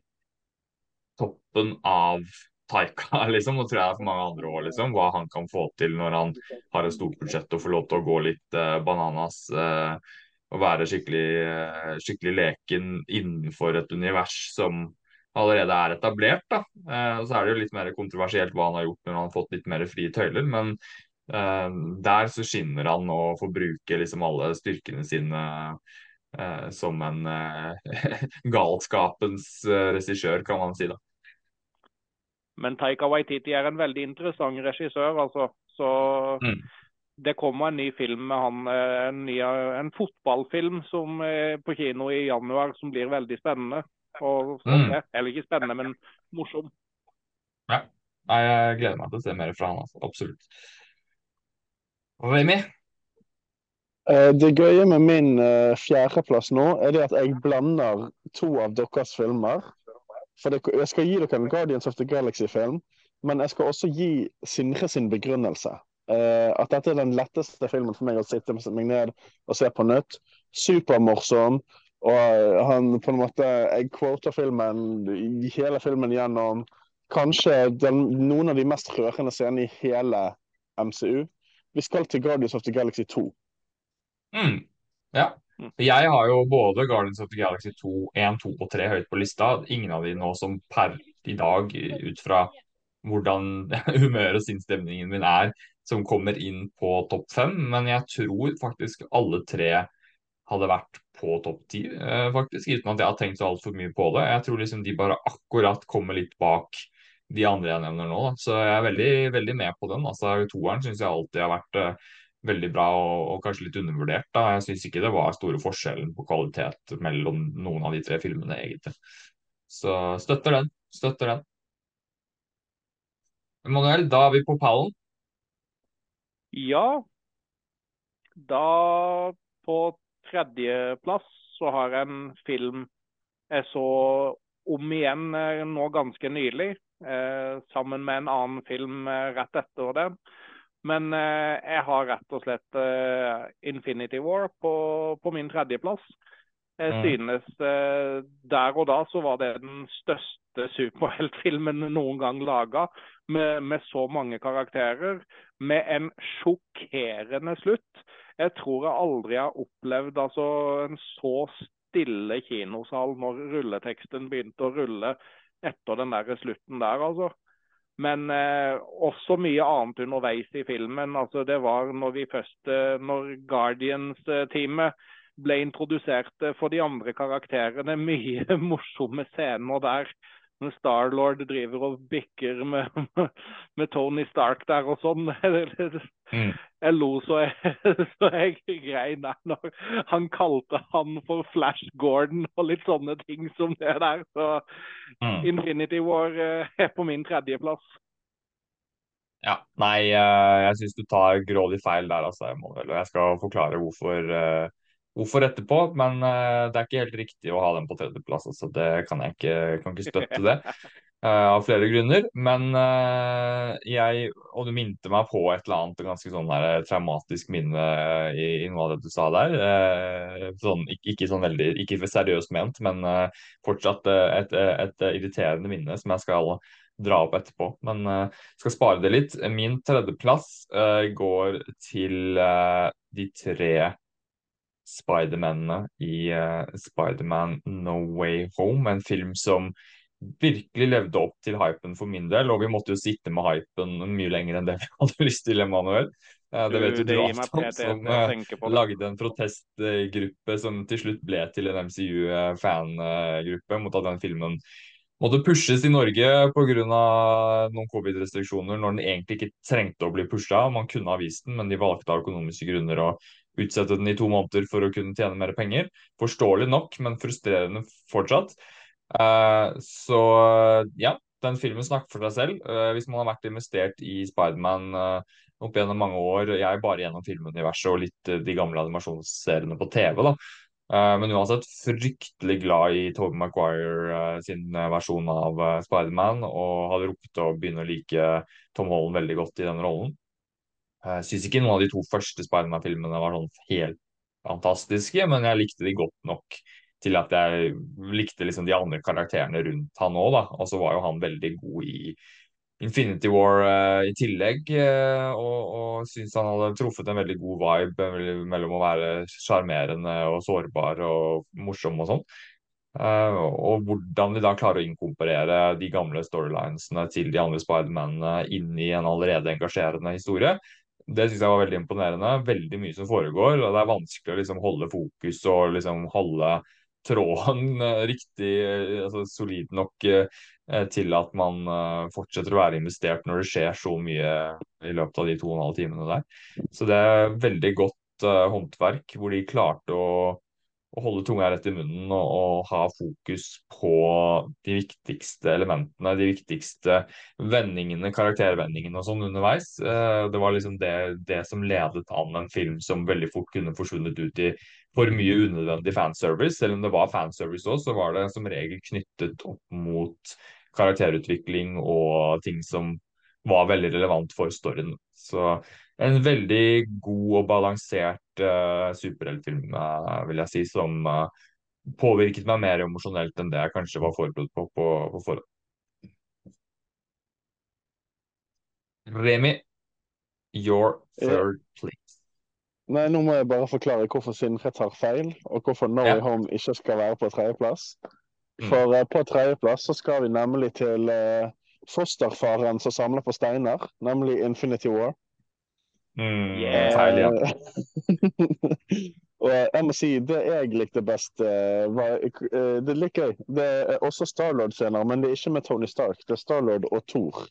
toppen av Taika, *laughs* liksom. Og tror jeg for mange andre òg, liksom. Hva han kan få til når han har et stort budsjett og får lov til å gå litt uh, bananas. Uh, og være skikkelig, skikkelig leken innenfor et univers som allerede er etablert. da. Eh, så er det jo litt mer kontroversielt hva han har gjort når han har fått litt mer frie tøyler, men eh, der så skinner han og får bruke liksom alle styrkene sine eh, som en eh, *laughs* galskapens eh, regissør, kan man si. da. Men Taika Waititi er en veldig interessant regissør, altså. Så Mm. det kommer en ny film med han, eh, en, ny, en fotballfilm som på kino i januar som blir veldig spennende. Og, Mm. Heller Eller ikke spennende, men morsom. Ja. Nei, Jeg gleder meg til å se mer fra han, altså. Absolutt. Remi? Eh, Det gøye med min eh, fjerdeplass nå, er det at jeg blander to av deres filmer. For det, jeg skal gi dere en Guardians of the Galaxy-film, men jeg skal også gi Sindre sin begrunnelse. Eh, at dette er den letteste filmen for meg å sitte meg ned og se på nytt. Supermorsom. Og eh, han på en måte Jeg quoter filmen hele filmen gjennom. Kanskje den, noen av de mest rørende scenene i hele MCU. Vi skal til Guardians of the Galaxy 2. Mm. Ja. Jeg har jo både Guardians of the Galaxy 2, 1, 2 og 3 høyt på lista. Ingen av de nå som per i dag, ut fra hvordan *laughs* humøret og sinnsstemningen min er, som kommer inn på topp fem. Men jeg tror faktisk alle tre hadde vært på topp ti, eh, faktisk, uten at jeg har tenkt så altfor mye på det. Jeg tror liksom de bare akkurat kommer litt bak de andre jeg nevner nå. Da. Så jeg er veldig, veldig med på den. Altså, Toeren syns jeg alltid har vært eh, veldig bra og, og kanskje litt undervurdert. da. Jeg syns ikke det var store forskjellen på kvalitet mellom noen av de tre filmene, egentlig. Så støtter den. Støtter den. Emanuel, da er vi på pallen. Ja. Da på tredjeplass så har jeg en film jeg så om igjen eh, nå ganske nylig. Eh, sammen med en annen film eh, rett etter den. Men jeg har rett og slett Infinity War på, på min tredjeplass. Jeg mm. synes der og da så var det den største superheltfilmen noen gang laga. Med, med, så mange karakterer. Med en sjokkerende slutt. Jeg tror jeg aldri har opplevd altså, en så stille kinosal når rulleteksten begynte å rulle etter den der slutten der, altså. Men eh, også mye annet underveis i filmen. altså Det var når vi først, eh, når Guardians-teamet ble introdusert for de andre karakterene, *laughs* mye morsomme scener der når Starlord driver og bikker med, *laughs* med, Tony Stark der og sånn. *laughs* Mm. Jeg lo så jeg, *laughs* så jeg grein der når han kalte han for Flash Gordon og litt sånne ting som det der. Så mm. Infinity War eh, er på min tredjeplass. Ja, nei, eh, jeg syns du tar grådig feil der, altså. og Jeg skal forklare hvorfor uh, hvorfor etterpå, men uh, det er ikke helt riktig å ha den på tredjeplass. Altså, det kan jeg ikke, kan ikke støtte det. Uh, *laughs* av flere grunner. Men uh, jeg Og du minte meg på et eller annet ganske sånn der, traumatisk minne i, i, noe av det du sa der. Sånn, ikke, ikke, sånn veldig Ikke seriøst ment, men fortsatt et, et, et, irriterende minne som jeg skal dra opp etterpå. Men skal spare det litt. Min tredjeplass går til de tre Spidermanene i uh, Spiderman No Way Home. En film som virkelig levde opp til hypen for min del. Og vi måtte jo sitte med hypen mye lenger enn det vi *laughs* hadde lyst til, Emanuel. Uh, det vet jo du Afton, som uh, lagde en protestgruppe som til slutt ble til en MCU-fangruppe mot at den filmen måtte pushes i Norge pga. noen covid-restriksjoner når den egentlig ikke trengte å bli pusha. Man kunne ha vist den, men de valgte av økonomiske grunner å utsette den i to måneder for å kunne tjene mer penger. Forståelig nok, men frustrerende fortsatt. Uh, så ja, den filmen snakker for seg selv. Uh, hvis man har vært investert i Spiderman uh, opp gjennom mange år, jeg bare gjennom filmuniverset og litt de gamle animasjonsseriene på TV, da. Men uansett fryktelig glad i Tobey Maguire sin versjon av Spiderman, og hadde rukket å begynne å like Tom Holland veldig godt i den rollen. Jeg syns ikke noen av de to første Spiderman-filmene var sånn helt fantastiske, men jeg likte de godt nok til at jeg likte liksom de andre karakterene rundt han òg, da. Og så var jo han veldig god i Infinity War uh, i tillegg, uh, og, og syns han hadde truffet en veldig god vibe mellom å være sjarmerende og sårbar og morsom og sånn. Uh, og hvordan de da klarer å inkorporere de gamle storylinesene til de andre Spidermanene inn i en allerede engasjerende historie, det syns jeg var veldig imponerende. Veldig mye som foregår, og det er vanskelig å liksom holde fokus og liksom holde tråden eh, riktig, eh, altså solid nok eh, til at man fortsetter å være investert når det skjer så mye i løpet av de to og en halv timene der. Så det er veldig godt håndverk, hvor de klarte å å holde tunga rett i munnen og, og, ha fokus på de viktigste elementene, de viktigste vendingene, karaktervendingene og sånn underveis. Eh, det var liksom det, det, som ledet an en film som veldig fort kunne forsvunnet ut i for mye unødvendig fanservice. Selv om det var fanservice òg, så var det som regel knyttet opp mot karakterutvikling og ting som var veldig relevant for storyen. Så en veldig god og balansert uh, superheltfilm, uh, vil jeg si, som uh, påvirket meg mer emosjonelt enn det jeg kanskje var forberedt på på, på forhånd. Remi, your third place. Nei, Nå må jeg bare forklare hvorfor Sinnfred tar feil, og hvorfor No Way ja. Home ikke skal være på tredjeplass. Mm. For mm. på tredjeplass så skal vi nemlig til fosterfaren som samler på steiner, nemlig Infinity War. Mm, yeah. Feil, ja. *laughs* og jeg må si, det jeg likte best, var Det er litt gøy. Det er også Starlord-scener, men det er ikke med Tony Stark. Det er Starlord og Thor.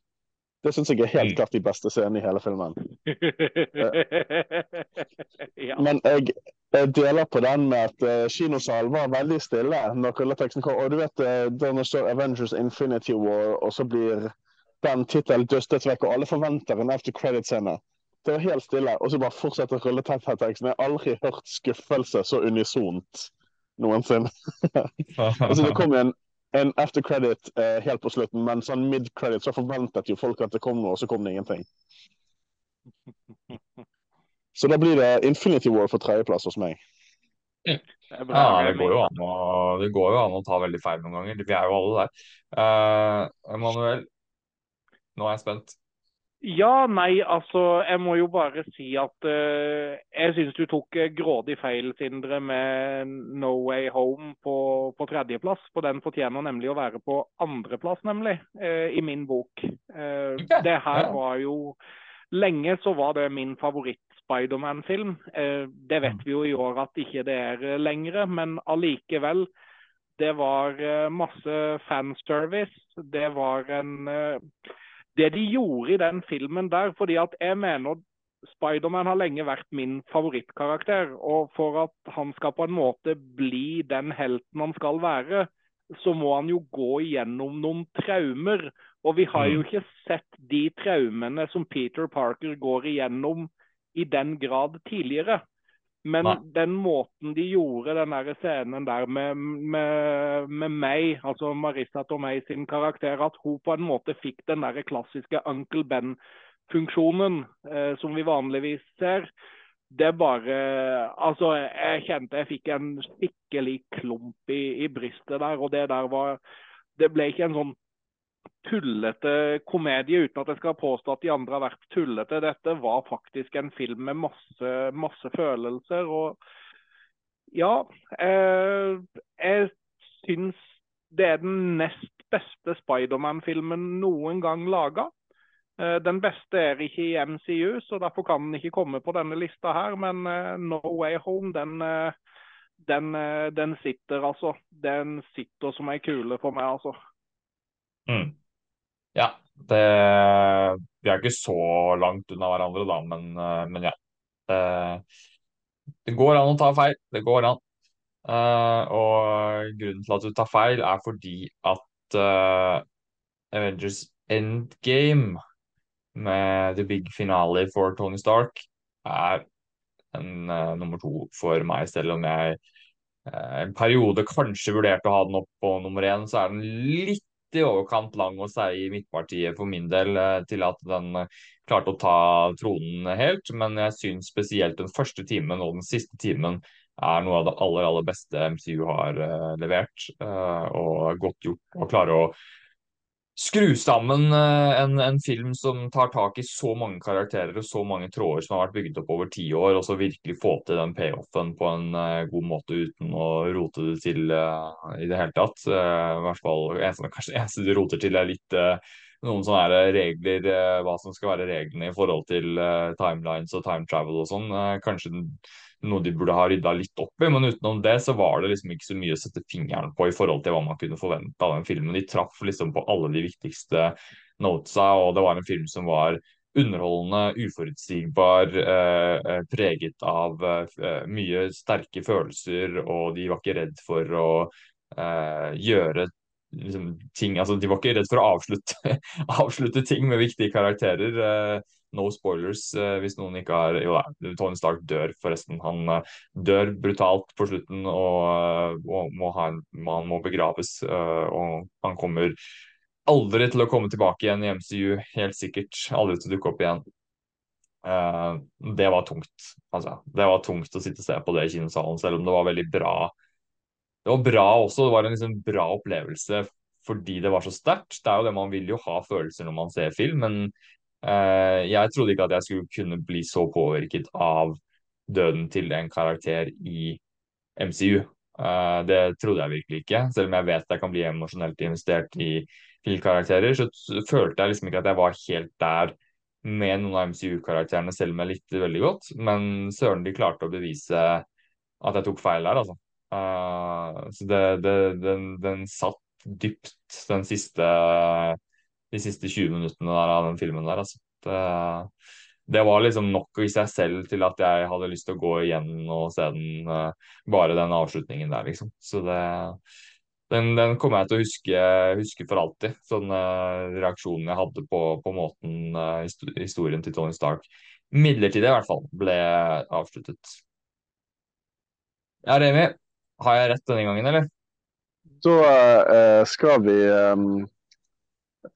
Det syns jeg er helt Mm. klart de beste scenene i hele filmen. *laughs* Men jeg, jeg deler på den med at uh, kinosalen var veldig stille når rulleteksten kom. Og du vet uh, da det står Avengers Infinity War, og så blir den tittelen dustet vekk, og alle forventer en after credit-scene. Det var helt stille, og så bare fortsetter rulleteksten. Jeg har aldri hørt skuffelse så unisont noensinne. *laughs* altså, det kom en, en after credit eh, helt på slutten, men sånn mid credit så forventet jo folk at det kom noe, og så kom det ingenting. *laughs* Så da blir det Infinity War for tredjeplass hos meg. Det Ja, det går jo an å, det går jo an å ta veldig feil noen ganger. Vi er jo alle der. Uh, Emanuel, nå er jeg spent. Ja, nei, altså jeg må jo bare si at uh, jeg syns du tok eh, grådig feil, Sindre, med No Way Home på, på tredjeplass. For den fortjener nemlig å være på andreplass, nemlig, Uh, i min bok. Uh, Det her var jo Lenge så var det min favoritt-Spiderman-film. Det vet vi jo i år at ikke det er lenger, men allikevel. Det var masse fanservice. Det var en det de gjorde i den filmen der. fordi at jeg mener Spiderman har lenge vært min favorittkarakter. Og for at han skal på en måte bli den helten han skal være, så må han jo gå igjennom noen traumer. Og vi har jo Mm. ikke sett de traumene som Peter Parker går igjennom i den grad tidligere. Men Nei. den måten de gjorde den der scenen der med, med, med meg, altså Marissa Tomei sin karakter, at hun på en måte fikk den der klassiske Uncle Ben-funksjonen eh, som vi vanligvis ser. Det bare Altså, jeg kjente jeg fikk en skikkelig klump i, i brystet der, og det der var Det ble ikke en sånn tullete komedie, uten at jeg skal påstå at de andre har vært tullete. Dette var faktisk en film med masse, masse følelser. Og ja, eh, jeg syns det er den nest beste Spiderman-filmen noen gang laga. Eh, den beste er ikke i MCU, så derfor kan den ikke komme på denne lista her. Men eh, No Way Home, den, eh, den, den sitter, altså. Den sitter som ei kule for meg, altså. Mm. Ja, det Vi er ikke så langt unna hverandre, da, men, eh, men ja. Det, det går an å ta feil. Det går an. Uh, og grunnen til at du tar feil, er fordi at uh, Avengers Endgame med the big finale for Tony Stark er en uh, nummer to for meg, selv om jeg en periode kanskje vurderte å ha den opp på nummer én, så er den litt i overkant lang å si i midtpartiet for min del eh, til at den eh, klarte å ta tronen helt. Men jeg syns spesielt den første timen og den siste timen er noe av det aller, aller beste MCU har eh, levert. og godt gjort å klare å skru sammen eh, en, en film som tar tak i så mange karakterer og så mange tråder som har vært bygget opp over ti år, og så virkelig få til den payoffen på en uh, god måte uten å rote det til uh, i det hele tatt. Uh, I hvert fall eneste, kanskje *laughs* eneste du roter til er litt noen sånne regler, hva som skal være reglene i forhold til timelines og time travel og sånn. Kanskje den, noe de burde ha rydda litt opp i, men utenom det så var det liksom ikke så mye å sette fingeren på i forhold til hva man kunne forvente av den filmen. De traff liksom på alle de viktigste notesa, og det var en film som var underholdende, uforutsigbar, eh, eh, preget av eh, mye sterke følelser, og de var ikke redd for å eh, gjøre liksom, ting Altså, de var ikke redd for å avslutte, *laughs* avslutte ting med viktige karakterer. Eh, no spoilers eh, hvis noen ikke har Jo da, Tony Stark dør forresten. Han eh, dør brutalt på slutten og, eh, og må ha han må begraves. eh, og han kommer aldri til å komme tilbake igjen i MCU, helt sikkert. Aldri til å dukke opp igjen. Eh, det var tungt. Altså, det var tungt å sitte og se på det i kinosalen, selv om det var veldig bra. Det var bra også, det var en liksom bra opplevelse fordi det var så sterkt. Det er jo det man vil jo ha følelser når man ser film, men eh, jeg trodde ikke at jeg skulle kunne bli så påvirket av døden til en karakter i MCU. Eh, det trodde jeg virkelig ikke. Selv om jeg vet jeg kan bli emosjonelt investert i filmkarakterer, så følte jeg liksom ikke at jeg var helt der med noen av MCU-karakterene, selv om jeg likte veldig godt. Men søren, de klarte å bevise at jeg tok feil der, altså. Eh, så det, det, den, den satt dypt, den siste de siste 20 minuttene der av den filmen der. Altså. Det, det, var liksom nok i seg selv til at jeg hadde lyst til å gå igjen og se den, uh, bare den avslutningen der, liksom. Så det den, den, kommer jeg til å huske, huske for alltid. Sånn uh, reaksjonen jeg hadde på, på måten uh, historien til Tony Stark midlertidig i hvert fall ble avsluttet. Ja, Remi, har jeg rett denne gangen, eller? Da uh, skal vi um,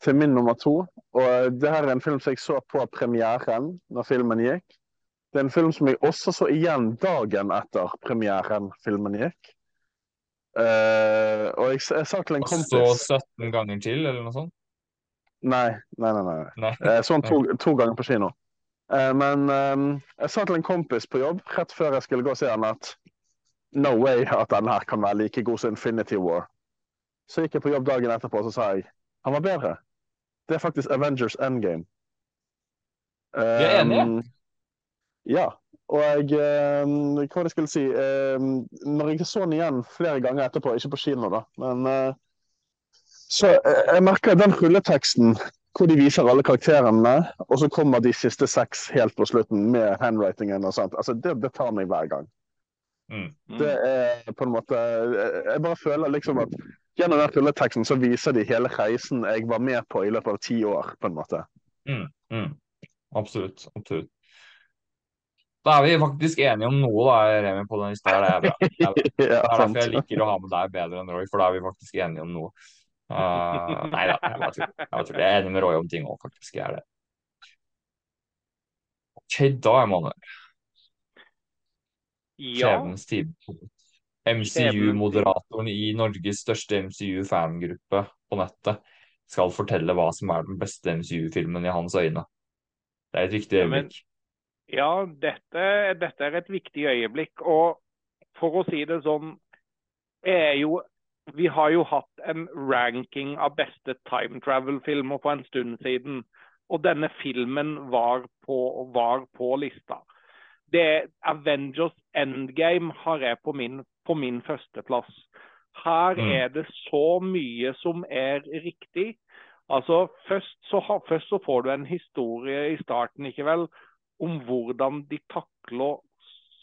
til min nummer to. Og det her er en film som jeg så på premieren når filmen gikk. Det er en film som jeg også så igjen dagen etter premieren filmen gikk. Uh, og jeg, jeg, sa til en kompis Og så 17 ganger til, eller noe sånt? Nei, nei, nei. nei. nei. Jeg så den to, to, ganger på kino. Uh, men um, jeg sa til en kompis på jobb rett før jeg skulle gå og se den, at no way at den her kan være like god som Infinity War. Så gikk jeg på jobb dagen etterpå og så sa jeg han var bedre. Det er faktisk Avengers Endgame. Um, du er enig? Ja. Og jeg, um, hva det skulle si um, Når jeg så den igjen flere ganger etterpå, ikke på kino, da, men uh, så jeg merker den rulleteksten hvor de viser alle karakterene, og så kommer de siste seks helt på slutten med handwritingen og sånt. Altså, det, det tar meg hver gang. Mm. Mm. Det er på en måte Jeg bare føler liksom at gjennom den rulleteksten så viser de hele reisen jeg var med på i løpet av ti år, på en måte. Mm. mm. Absolutt. Absolutt. Da er vi faktisk enige om noe, da, Remi, på den lista. Det er bra. Det er, *laughs* det er derfor jeg liker å ha med deg bedre enn Roy, for da er vi faktisk enige om noe. Uh, nei da, jeg, jeg, jeg, er enig med Roy om ting òg, faktisk. Jeg er det. OK, da, Emanuel. Ja. Skjebnens tid. MCU-moderatoren i Norges største MCU-fangruppe på nettet skal fortelle hva som er den beste MCU-filmen i hans øyne. Det er et viktig øyeblikk. Ja, dette, dette, er et viktig øyeblikk. Og for å si det sånn, jo Vi har jo hatt en ranking av beste time travel-filmer for en stund siden. Og denne filmen var på, var på lista. Det Avengers Endgame har jeg på min, på min førsteplass. Her mm. er det så mye som er riktig. Altså, først så, først så får du en historie i starten, ikke vel, om hvordan de takler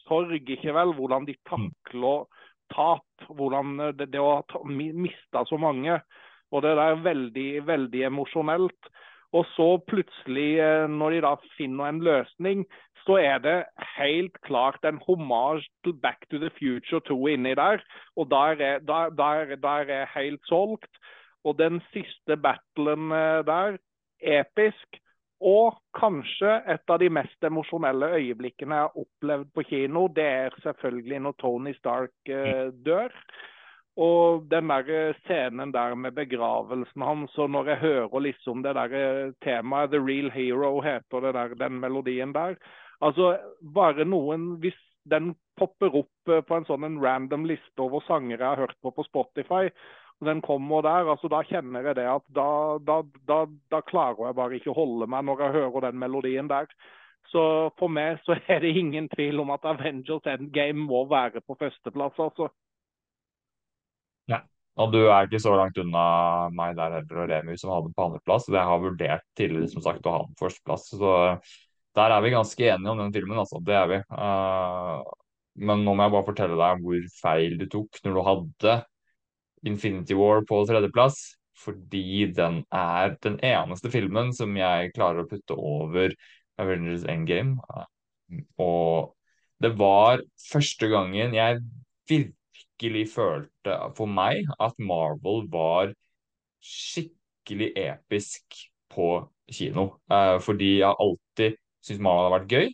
sorg, ikke vel? Hvordan de takler tap. Hvordan det, det å ha mista så mange. Og det er veldig, veldig emosjonelt. Og så plutselig, eh, når de da finner en løsning, så er det helt klart en hommage til Back to the Future 2 inni der. Og der er, der, der, der er helt solgt. Og den siste battlen eh, der, episk. Og kanskje et av de mest emosjonelle øyeblikkene jeg har opplevd på kino, det er selvfølgelig når Tony Stark eh, dør. Og den der eh, scenen der med begravelsen hans, og når jeg hører liksom det der eh, temaet 'The Real Hero' heter det der, den melodien der. Altså, bare noen Hvis den popper opp eh, på en sånn en random liste over sanger jeg har hørt på på Spotify, og den kommer der, altså da kjenner jeg det at da, da, da, da, klarer jeg bare ikke å holde meg når jeg hører den melodien der. Så for meg så er det ingen tvil om at Avengers Endgame må være på førsteplass, altså. Ja, og du er ikke så langt unna meg der heller og Remi som hadde den på andreplass. Jeg har vurdert tidligere som sagt å ha den på førsteplass. Så der er vi ganske enige om den filmen, altså. Det er vi. Uh, men nå må jeg bare fortelle deg hvor feil du tok når du hadde Infinity War på tredjeplass, fordi den er den eneste filmen som jeg klarer å putte over Avengers Endgame. Og det var første gangen jeg virkelig følte for meg at Marvel var skikkelig episk på kino. Eh, fordi jeg alltid syntes Mala hadde vært gøy.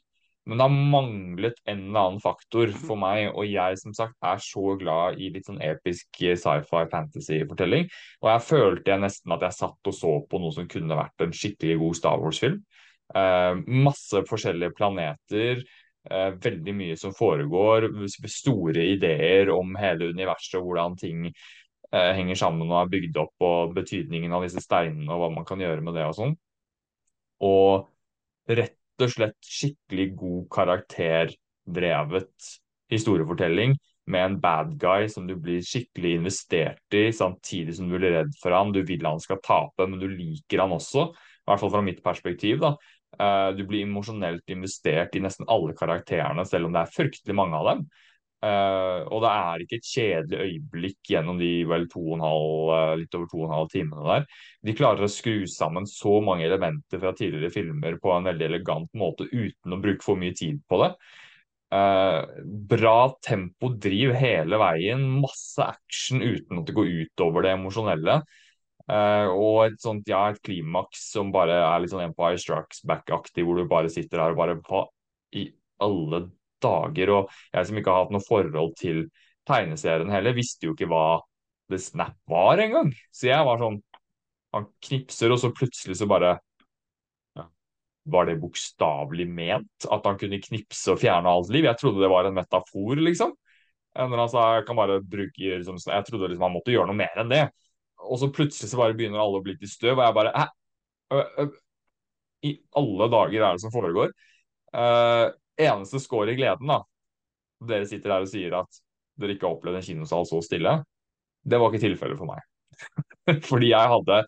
Men det har manglet en eller annen faktor for meg, og jeg som sagt er så glad i litt sånn episk sci-fi fantasy-fortelling. Og jeg følte jeg nesten at jeg satt og så på noe som kunne vært en skikkelig god Star Wars-film. Eh, masse forskjellige planeter, eh, veldig mye som foregår, store ideer om hele universet og hvordan ting eh, henger sammen og er bygd opp, og betydningen av disse steinene og hva man kan gjøre med det og sånn. Og rett og slett skikkelig god karakterdrevet historiefortelling med en bad guy som du blir skikkelig investert i, samtidig som du blir redd for han. Du vil han skal tape, men du liker han også. I hvert fall fra mitt perspektiv. da. Uh, du blir emosjonelt investert i nesten alle karakterene, selv om det er fryktelig mange av dem. Uh, og det er ikke et kjedelig øyeblikk gjennom de vel to og en halv, uh, litt over to og en halv timene der. De klarer å skru sammen så mange elementer fra tidligere filmer på en veldig elegant måte uten å bruke for mye tid på det. Uh, bra tempo, driv hele veien. Masse action uten at det går utover det emosjonelle. Og et sånt, ja, et klimaks som bare er litt sånn Empire Strikes Back-aktig, hvor du bare sitter her og bare Hva i alle dager? Og jeg som ikke har hatt noe forhold til tegneserien heller, visste jo ikke hva The Snap var engang. Så jeg var sånn Han knipser, og så plutselig så bare var det bokstavelig ment? At han kunne knipse og fjerne alt liv? Jeg trodde det var en metafor, liksom. Når han jeg kan bare bruke liksom, Jeg trodde liksom han måtte gjøre noe mer enn det. Og så plutselig så bare begynner alle å bli til støv, og jeg bare Hæ? I alle dager er det som foregår? Uh, eneste skår i gleden, da. Dere sitter her og sier at dere ikke har opplevd en kinosal så stille. Det var ikke tilfellet for meg. *laughs* Fordi jeg hadde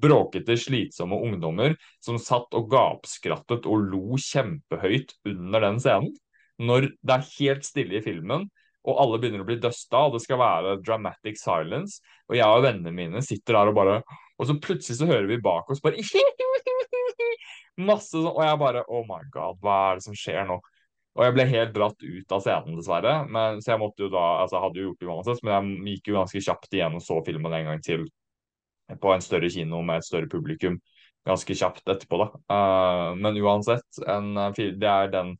bråkete, slitsomme ungdommer som satt og gapskrattet og lo kjempehøyt under den scenen. Når det er helt stille i filmen, og alle begynner å bli dusta, og det skal være dramatic silence, og jeg og vennene mine sitter der og bare Og så plutselig så hører vi bak oss bare *laughs* Masse sånn, og jeg bare Oh my god, hva er det som skjer nå? Og jeg ble helt dratt ut av scenen, dessverre. Men, så jeg måtte jo da, altså jeg hadde jo gjort det uansett, men jeg gikk jo ganske kjapt igjen og så filmen en gang til på en større kino med et større publikum ganske kjapt etterpå. da. Uh, men uansett, en, det er den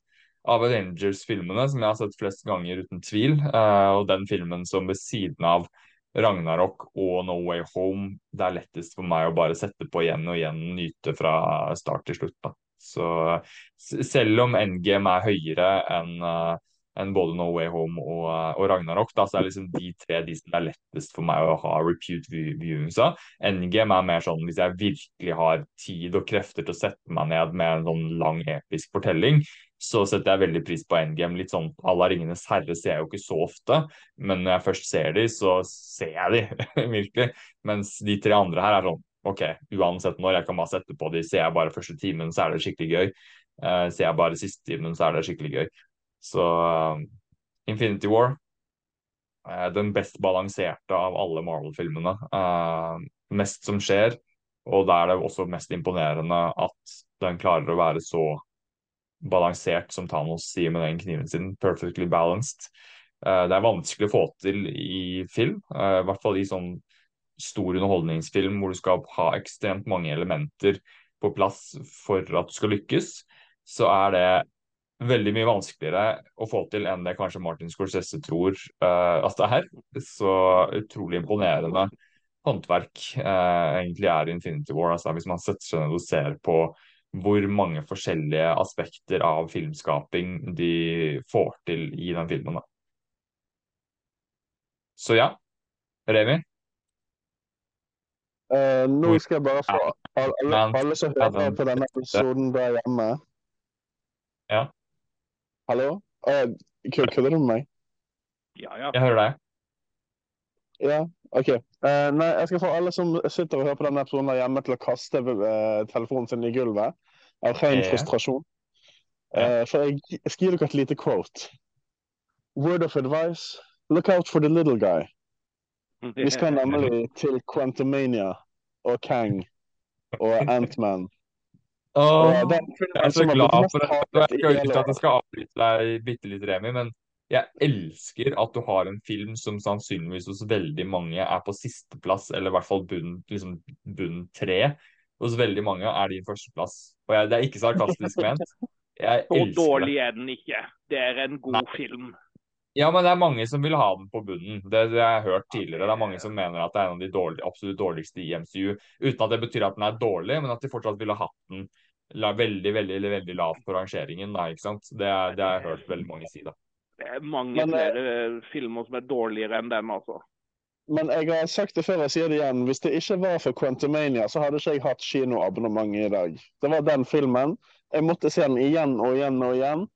av Avengers-filmene som jeg har sett flest ganger, uten tvil. Uh, og den filmen som ved siden av Ragnarok og No Way Home, det er lettest for meg å bare sette på igjen og igjen, nyte fra start til slutt. da. Så selv om NGM er høyere enn uh, enn både No Way Home og, og, Ragnarok. Da, så er liksom de tre de som er lettest for meg å ha repute viewings av. NGM er mer sånn hvis jeg virkelig har tid og krefter til å sette meg ned med en sånn lang, episk fortelling, så setter jeg veldig pris på NGM. Litt sånn à Ringenes herre ser jeg jo ikke så ofte, men når jeg først ser de, så ser jeg de *laughs* virkelig. Mens de tre andre her er sånn OK, uansett når jeg kan bare sette på de, ser jeg bare første timen, så er det skikkelig gøy. Uh, ser jeg bare siste timen, så er det skikkelig gøy. Så uh, Infinity War er den best balanserte av alle Marvel-filmene. Mest som skjer, og da er det også mest imponerende at den klarer å være så balansert som Thanos sier med den kniven sin. Perfectly balanced. Det er vanskelig å få til i film, i hvert fall i sånn stor underholdningsfilm hvor du skal ha ekstremt mange elementer på plass for at du skal lykkes, så er det veldig mye vanskeligere å få til enn det kanskje Martin Scorsese tror uh, at det er. Så utrolig imponerende håndverk uh, egentlig er Infinity War. Altså, hvis man setter seg ned og ser på hvor mange forskjellige aspekter av filmskaping de får til i den filmen. Da. Så ja, Remi? Uh, nå skal jeg bare få alle, alle som hører på denne episoden der hjemme ja. Hallo? Uh, Kødder du med meg? Ja, ja. Jeg hører deg. Ja, OK. Uh, nei, jeg skal få alle som sitter og hører på denne episoden der hjemme, til å kaste uh, telefonen sin i gulvet av ren yeah. frustrasjon. Uh, for jeg, jeg skal gi dere et lite quote. Word of advice look out for the little guy. Vi *laughs* skal nemlig til Quantumania og Kang og Antman Oh, jeg er så glad for det. Jeg skal ikke at jeg skal avbryte deg bitte litt, Remi, men jeg elsker at du har en film som sannsynligvis hos veldig mange er på sisteplass, eller i hvert fall bunn, liksom bunn tre. Hos veldig mange er din førsteplass. Og jeg, det er ikke sarkastisk ment. *laughs* Jeg så dårlig er den ikke. Det er en god Nei. film. Ja, men det er mange som vil ha den på bunnen. Det, det har jeg hørt tidligere. Det er mange som mener at det er en av de dårlig, absolutt dårligste i MCU. Uten at det betyr at den er dårlig, men at de fortsatt ville hatt den la, veldig veldig, veldig, veldig lavt på rangeringen. Da, ikke sant? Det, det har jeg hørt veldig mange si. da. Det er mange men, eh, flere filmer som er dårligere enn den, altså. Men jeg har sagt det før, jeg sier det igjen. Hvis det ikke var for Quantumania, så hadde ikke jeg hatt kinoabonnement i dag. Det var den filmen. Jeg måtte se den igjen og igjen og igjen.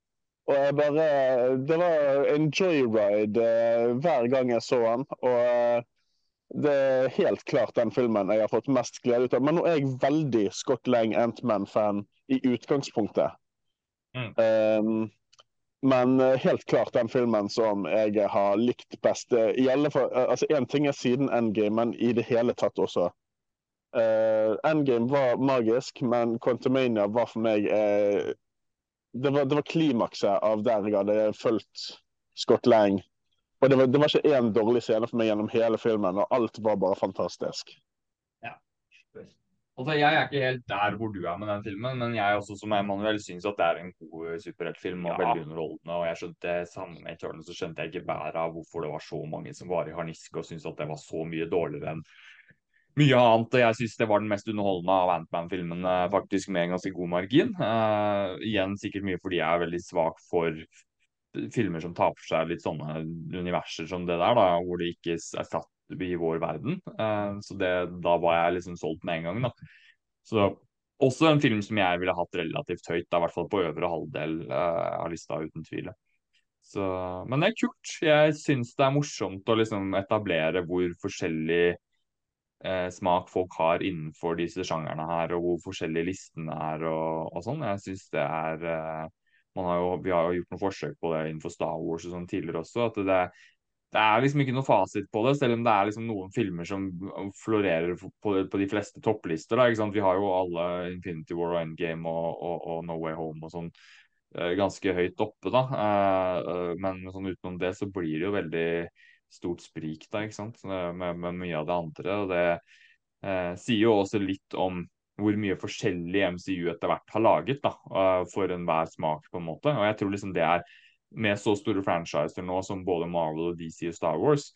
Og jeg bare Det var en joyride uh, hver gang jeg så den. Og uh, det er helt klart den filmen jeg har fått mest glede ut av. Men nå er jeg veldig Scott Lang Antman-fan i utgangspunktet. Mm. Um, men helt klart den filmen som jeg har likt best. I alle fall, altså Én ting er siden Endgame, men i det hele tatt også. Uh, Endgame var magisk, men Quantumania var for meg uh, det var, det var klimakset av der jeg hadde fulgt Scott Lang. Og det var, det var ikke én dårlig scene for meg gjennom hele filmen, og alt var bare fantastisk. Ja. Altså, Jeg er ikke helt der hvor du er med den filmen, men jeg også som Emanuel syns at det er en god superheltfilm og ja. veldig underholdende. Og jeg skjønte sammen med Eternal så skjønte jeg ikke bæret av hvorfor det var så mange som var i harnisk og syntes at det var så mye dårligere enn mye annet. Jeg syns det var den mest underholdende av Antman-filmene, faktisk med en ganske god margin. Uh, igjen sikkert mye fordi jeg er veldig svak for filmer som tar for seg litt sånne universer som det der, da, hvor det ikke er satt i vår verden. Uh, så det, da var jeg liksom solgt med en gang. da. Så også en film som jeg ville hatt relativt høyt, da, i hvert fall på øvre halvdel uh, av lista, uten tvil. Så, men det er kult. Jeg syns det er morsomt å liksom etablere hvor forskjellig eh, smak folk har innenfor disse sjangerne her, og hvor forskjellige listene er og, og sånn. Jeg synes det er eh, har jo, Vi har jo gjort noen forsøk på det innenfor Star Wars og sånn tidligere også. at det, det er liksom ikke noe fasit på det, selv om det er liksom noen filmer som florerer på, de fleste topplister. Da? Vi har jo alle Infinity War og Endgame og, og, og No Way Home og sånn eh, ganske høyt oppe. da, eh, Men sånn utenom det så blir det jo veldig stort sprik der, ikke sant? Med, med mye av det andre. og Det eh, sier jo også litt om hvor mye forskjellig MCU etter hvert har laget da, uh, for enhver smak. på en måte. Og jeg tror liksom det er Med så store franchiser nå som både Marvel og DC og Star Wars,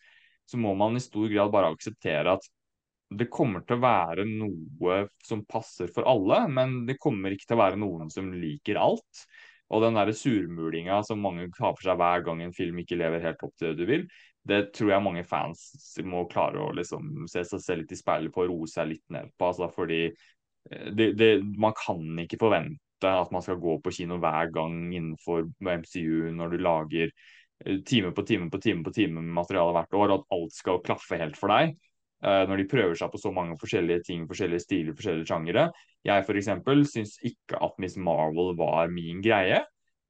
så må man i stor grad bare akseptere at det kommer til å være noe som passer for alle, men det kommer ikke til å være noen som liker alt. Og den der surmulinga som mange har for seg hver gang en film ikke lever helt opp til det du vil, det tror jeg mange fans må klare å liksom se seg selv litt i speilet på og roe seg litt ned på. Altså, fordi eh, det, det, man kan ikke forvente at man skal gå på kino hver gang innenfor MCU når du lager eh, time på time på time på time med materiale hvert år, og at alt skal klaffe helt for deg. Uh, når de prøver seg på så mange forskjellige ting, forskjellige stiler, forskjellige sjangere. Jeg f.eks. syns ikke at Miss Marvel var min greie.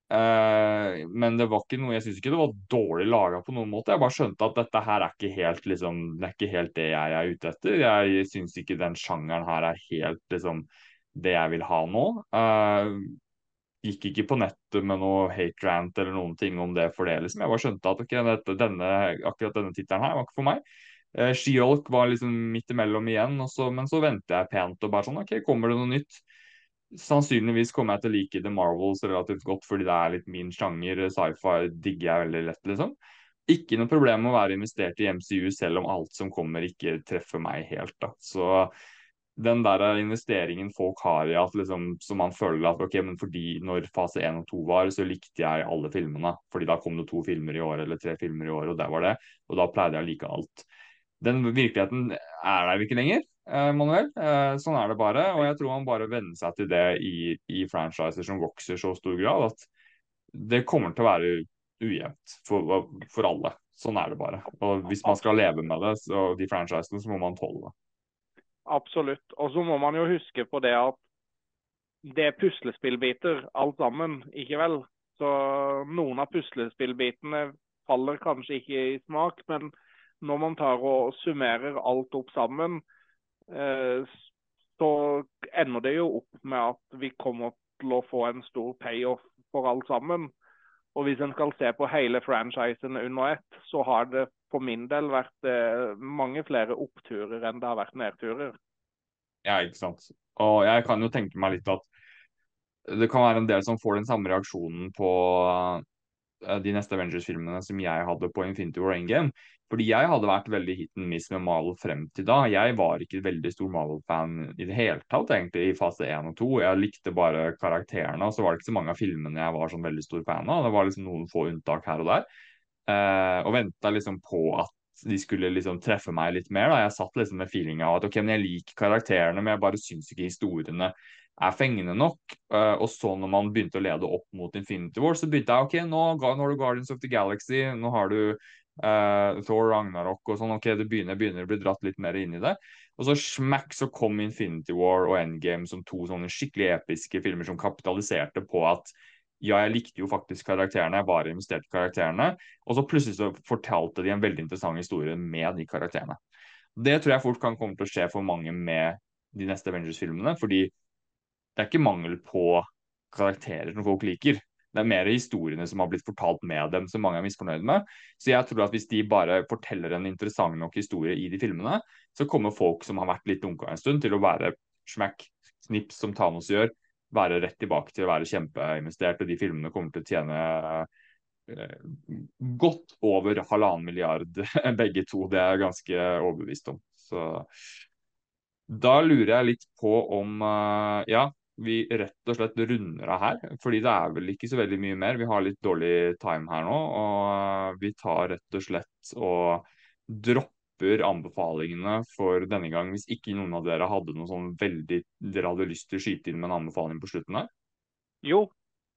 Uh, men det var ikke noe, jeg syns ikke det var dårlig laga på noen måte. Jeg bare skjønte at dette her er ikke helt, liksom, det er ikke helt det jeg er ute etter. Jeg syns ikke den sjangeren her er helt liksom, det jeg vil ha nå. Uh, gikk ikke på nettet med noe hate rant eller noen ting om det for det. liksom. Jeg bare skjønte at okay, dette, denne, akkurat denne tittelen her var ikke for meg. Uh, She-Hulk var liksom midt imellom igjen, så, men så venter jeg pent og bare sånn OK, kommer det noe nytt? Sannsynligvis kommer jeg til å like The Marvels relativt godt fordi det er litt min sjanger. Sci-fi digger jeg veldig lett, liksom. Ikke noe problem med å være investert i MCU selv om alt som kommer ikke treffer meg helt. da. Så den der investeringen folk har i at liksom, som man føler at ok, men fordi når fase 1 og 2 var, så likte jeg alle filmene. Fordi da kom det to filmer i år eller tre filmer i år, og det var det. Og da pleide jeg å like alt. Den virkeligheten er der ikke lenger. Eh, Manuel. Eh, sånn er det bare. Og jeg tror man bare venner seg til det i, i franchiser som vokser så stor grad at det kommer til å være ujevnt for, for alle. Sånn er det bare. Og hvis man skal leve med det, så de franchisene, så må man tåle det. Absolutt. Og så må man jo huske på det at det er puslespillbiter alt sammen, ikke vel? Så noen av puslespillbitene faller kanskje ikke i smak, men når man tar og summerer alt opp sammen, så ender det jo opp med at vi kommer til å få en stor payoff for alt sammen. Og hvis en skal se på hele franchisen under ett, så har det for min del vært eh, mange flere oppturer enn det har vært nedturer. Ja, ikke sant. Og jeg kan jo tenke meg litt at det kan være en del som får den samme reaksjonen på Eh, de neste Avengers-filmene som jeg hadde på Infinity War Endgame. Fordi jeg hadde vært veldig hit and miss med Marvel frem til da. Jeg var ikke veldig stor Marvel-fan i det hele tatt, egentlig, i fase 1 og 2. Jeg likte bare karakterene, og så var det ikke så mange av filmene jeg var sånn veldig stor fan av. Det var liksom noen få unntak her og der. Eh, og venta liksom på at de skulle liksom treffe meg litt mer. da. Jeg satt liksom med feelinga av at ok, men jeg liker karakterene, men jeg bare syns ikke historiene er fengende nok. Uh, og så når man begynte å lede opp mot Infinity War, så begynte jeg ok, nå, nå har du Guardians of the Galaxy, nå har du uh, Thor Ragnarok og sånn. ok, det begynner, begynner å bli dratt litt mer inn i det. Og så smack så kom Infinity War og Endgame som to sånne skikkelig episke filmer som kapitaliserte på at ja, jeg likte jo faktisk karakterene, jeg bare investerte i karakterene. Og så plutselig så fortalte de en veldig interessant historie med de karakterene. Det tror jeg fort kan komme til å skje for mange med de neste Avengers-filmene. Fordi det er ikke mangel på karakterer som folk liker. Det er mer historiene som har blitt fortalt med dem som mange er misfornøyd med. Så jeg tror at hvis de bare forteller en interessant nok historie i de filmene, så kommer folk som har vært litt dunka en stund, til å være smack, snips, som Thanos gjør, være rett tilbake til å være kjempeinvestert, og de filmene kommer til å tjene eh, godt over halvannen milliard *laughs* begge to. Det er jeg ganske overbevist om. Så da lurer jeg litt på om uh, Ja, vi rett og slett runder av her. Fordi det er vel ikke så veldig mye mer. Vi har litt dårlig time her nå. Og vi tar rett og slett og dropper anbefalingene for denne gang, hvis ikke noen av dere hadde noe sånn veldig Dere hadde lyst til å skyte inn med en anbefaling på slutten her? Jo.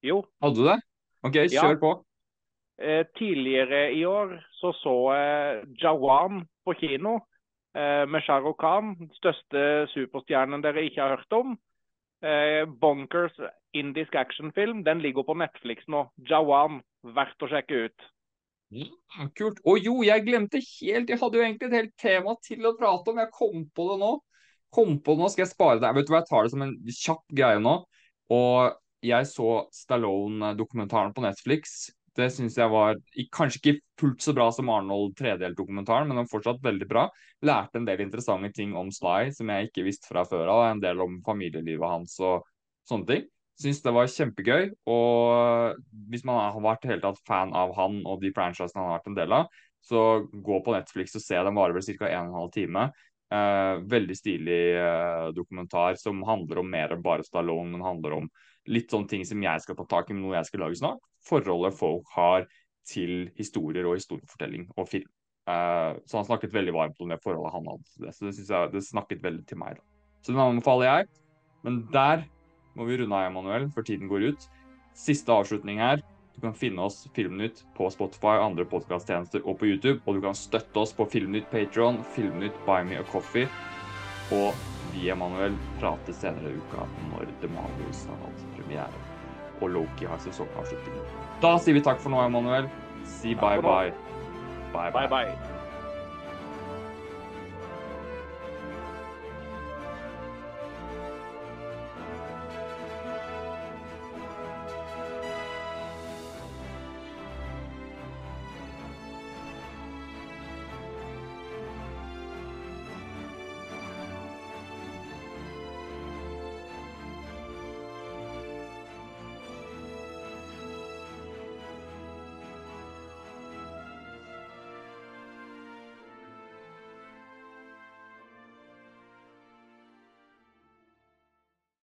Jo. Hadde du det? OK, kjør ja. på. Eh, tidligere i år så så jeg Jawan på kino eh, med Shah Rukh Khan. Største superstjernen dere ikke har hørt om. Eh, Bonkers indisk actionfilm. Den ligger på Netflix nå. Jawan. Verdt å sjekke ut. Ja, kult. Og jo, jeg glemte helt Jeg hadde jo egentlig et helt tema til å prate om. Jeg kom på det nå. Kom på det nå, skal jeg spare det. Vet du hva, jeg tar det som en kjapp greie nå. Og jeg så Stallone-dokumentaren på Netflix. Det syns jeg var kanskje ikke fullt så bra som Arnold tredelt-dokumentaren, men den fortsatt veldig bra. Lærte en del interessante ting om Sly som jeg ikke visste fra før av. En del om familielivet hans og sånne ting. Syns det var kjempegøy. Og hvis man har vært helt tatt fan av han og de franchisene han har vært en del av, så gå på Netflix og se. Den varer vel ca. 1 12 time. Eh, veldig stilig eh, dokumentar som handler om mer enn bare Stallone, men handler om litt sånne ting som jeg skal ta tak i med noe jeg skal lage snart. Forholdet folk har til historier og historiefortelling og film. Eh, så han snakket veldig varmt om det forholdet han hadde til det. Så det synes jeg det snakket veldig til meg. da. Så den anbefaler jeg. Men der må vi runde av, Emanuel, før tiden går ut. Siste avslutning her. Du kan finne oss Filmnytt på Spotify, andre podkasttjenester og på YouTube. Og du kan støtte oss på Filmnytt Patron, Filmnytt Buy Me a Coffee. Og vi, Emanuel, prater senere i uka når The Marvels har hatt premiere. Og Loki har sesongavslutning. Da sier vi takk for nå, Emanuel. Si bye-bye. Bye-bye.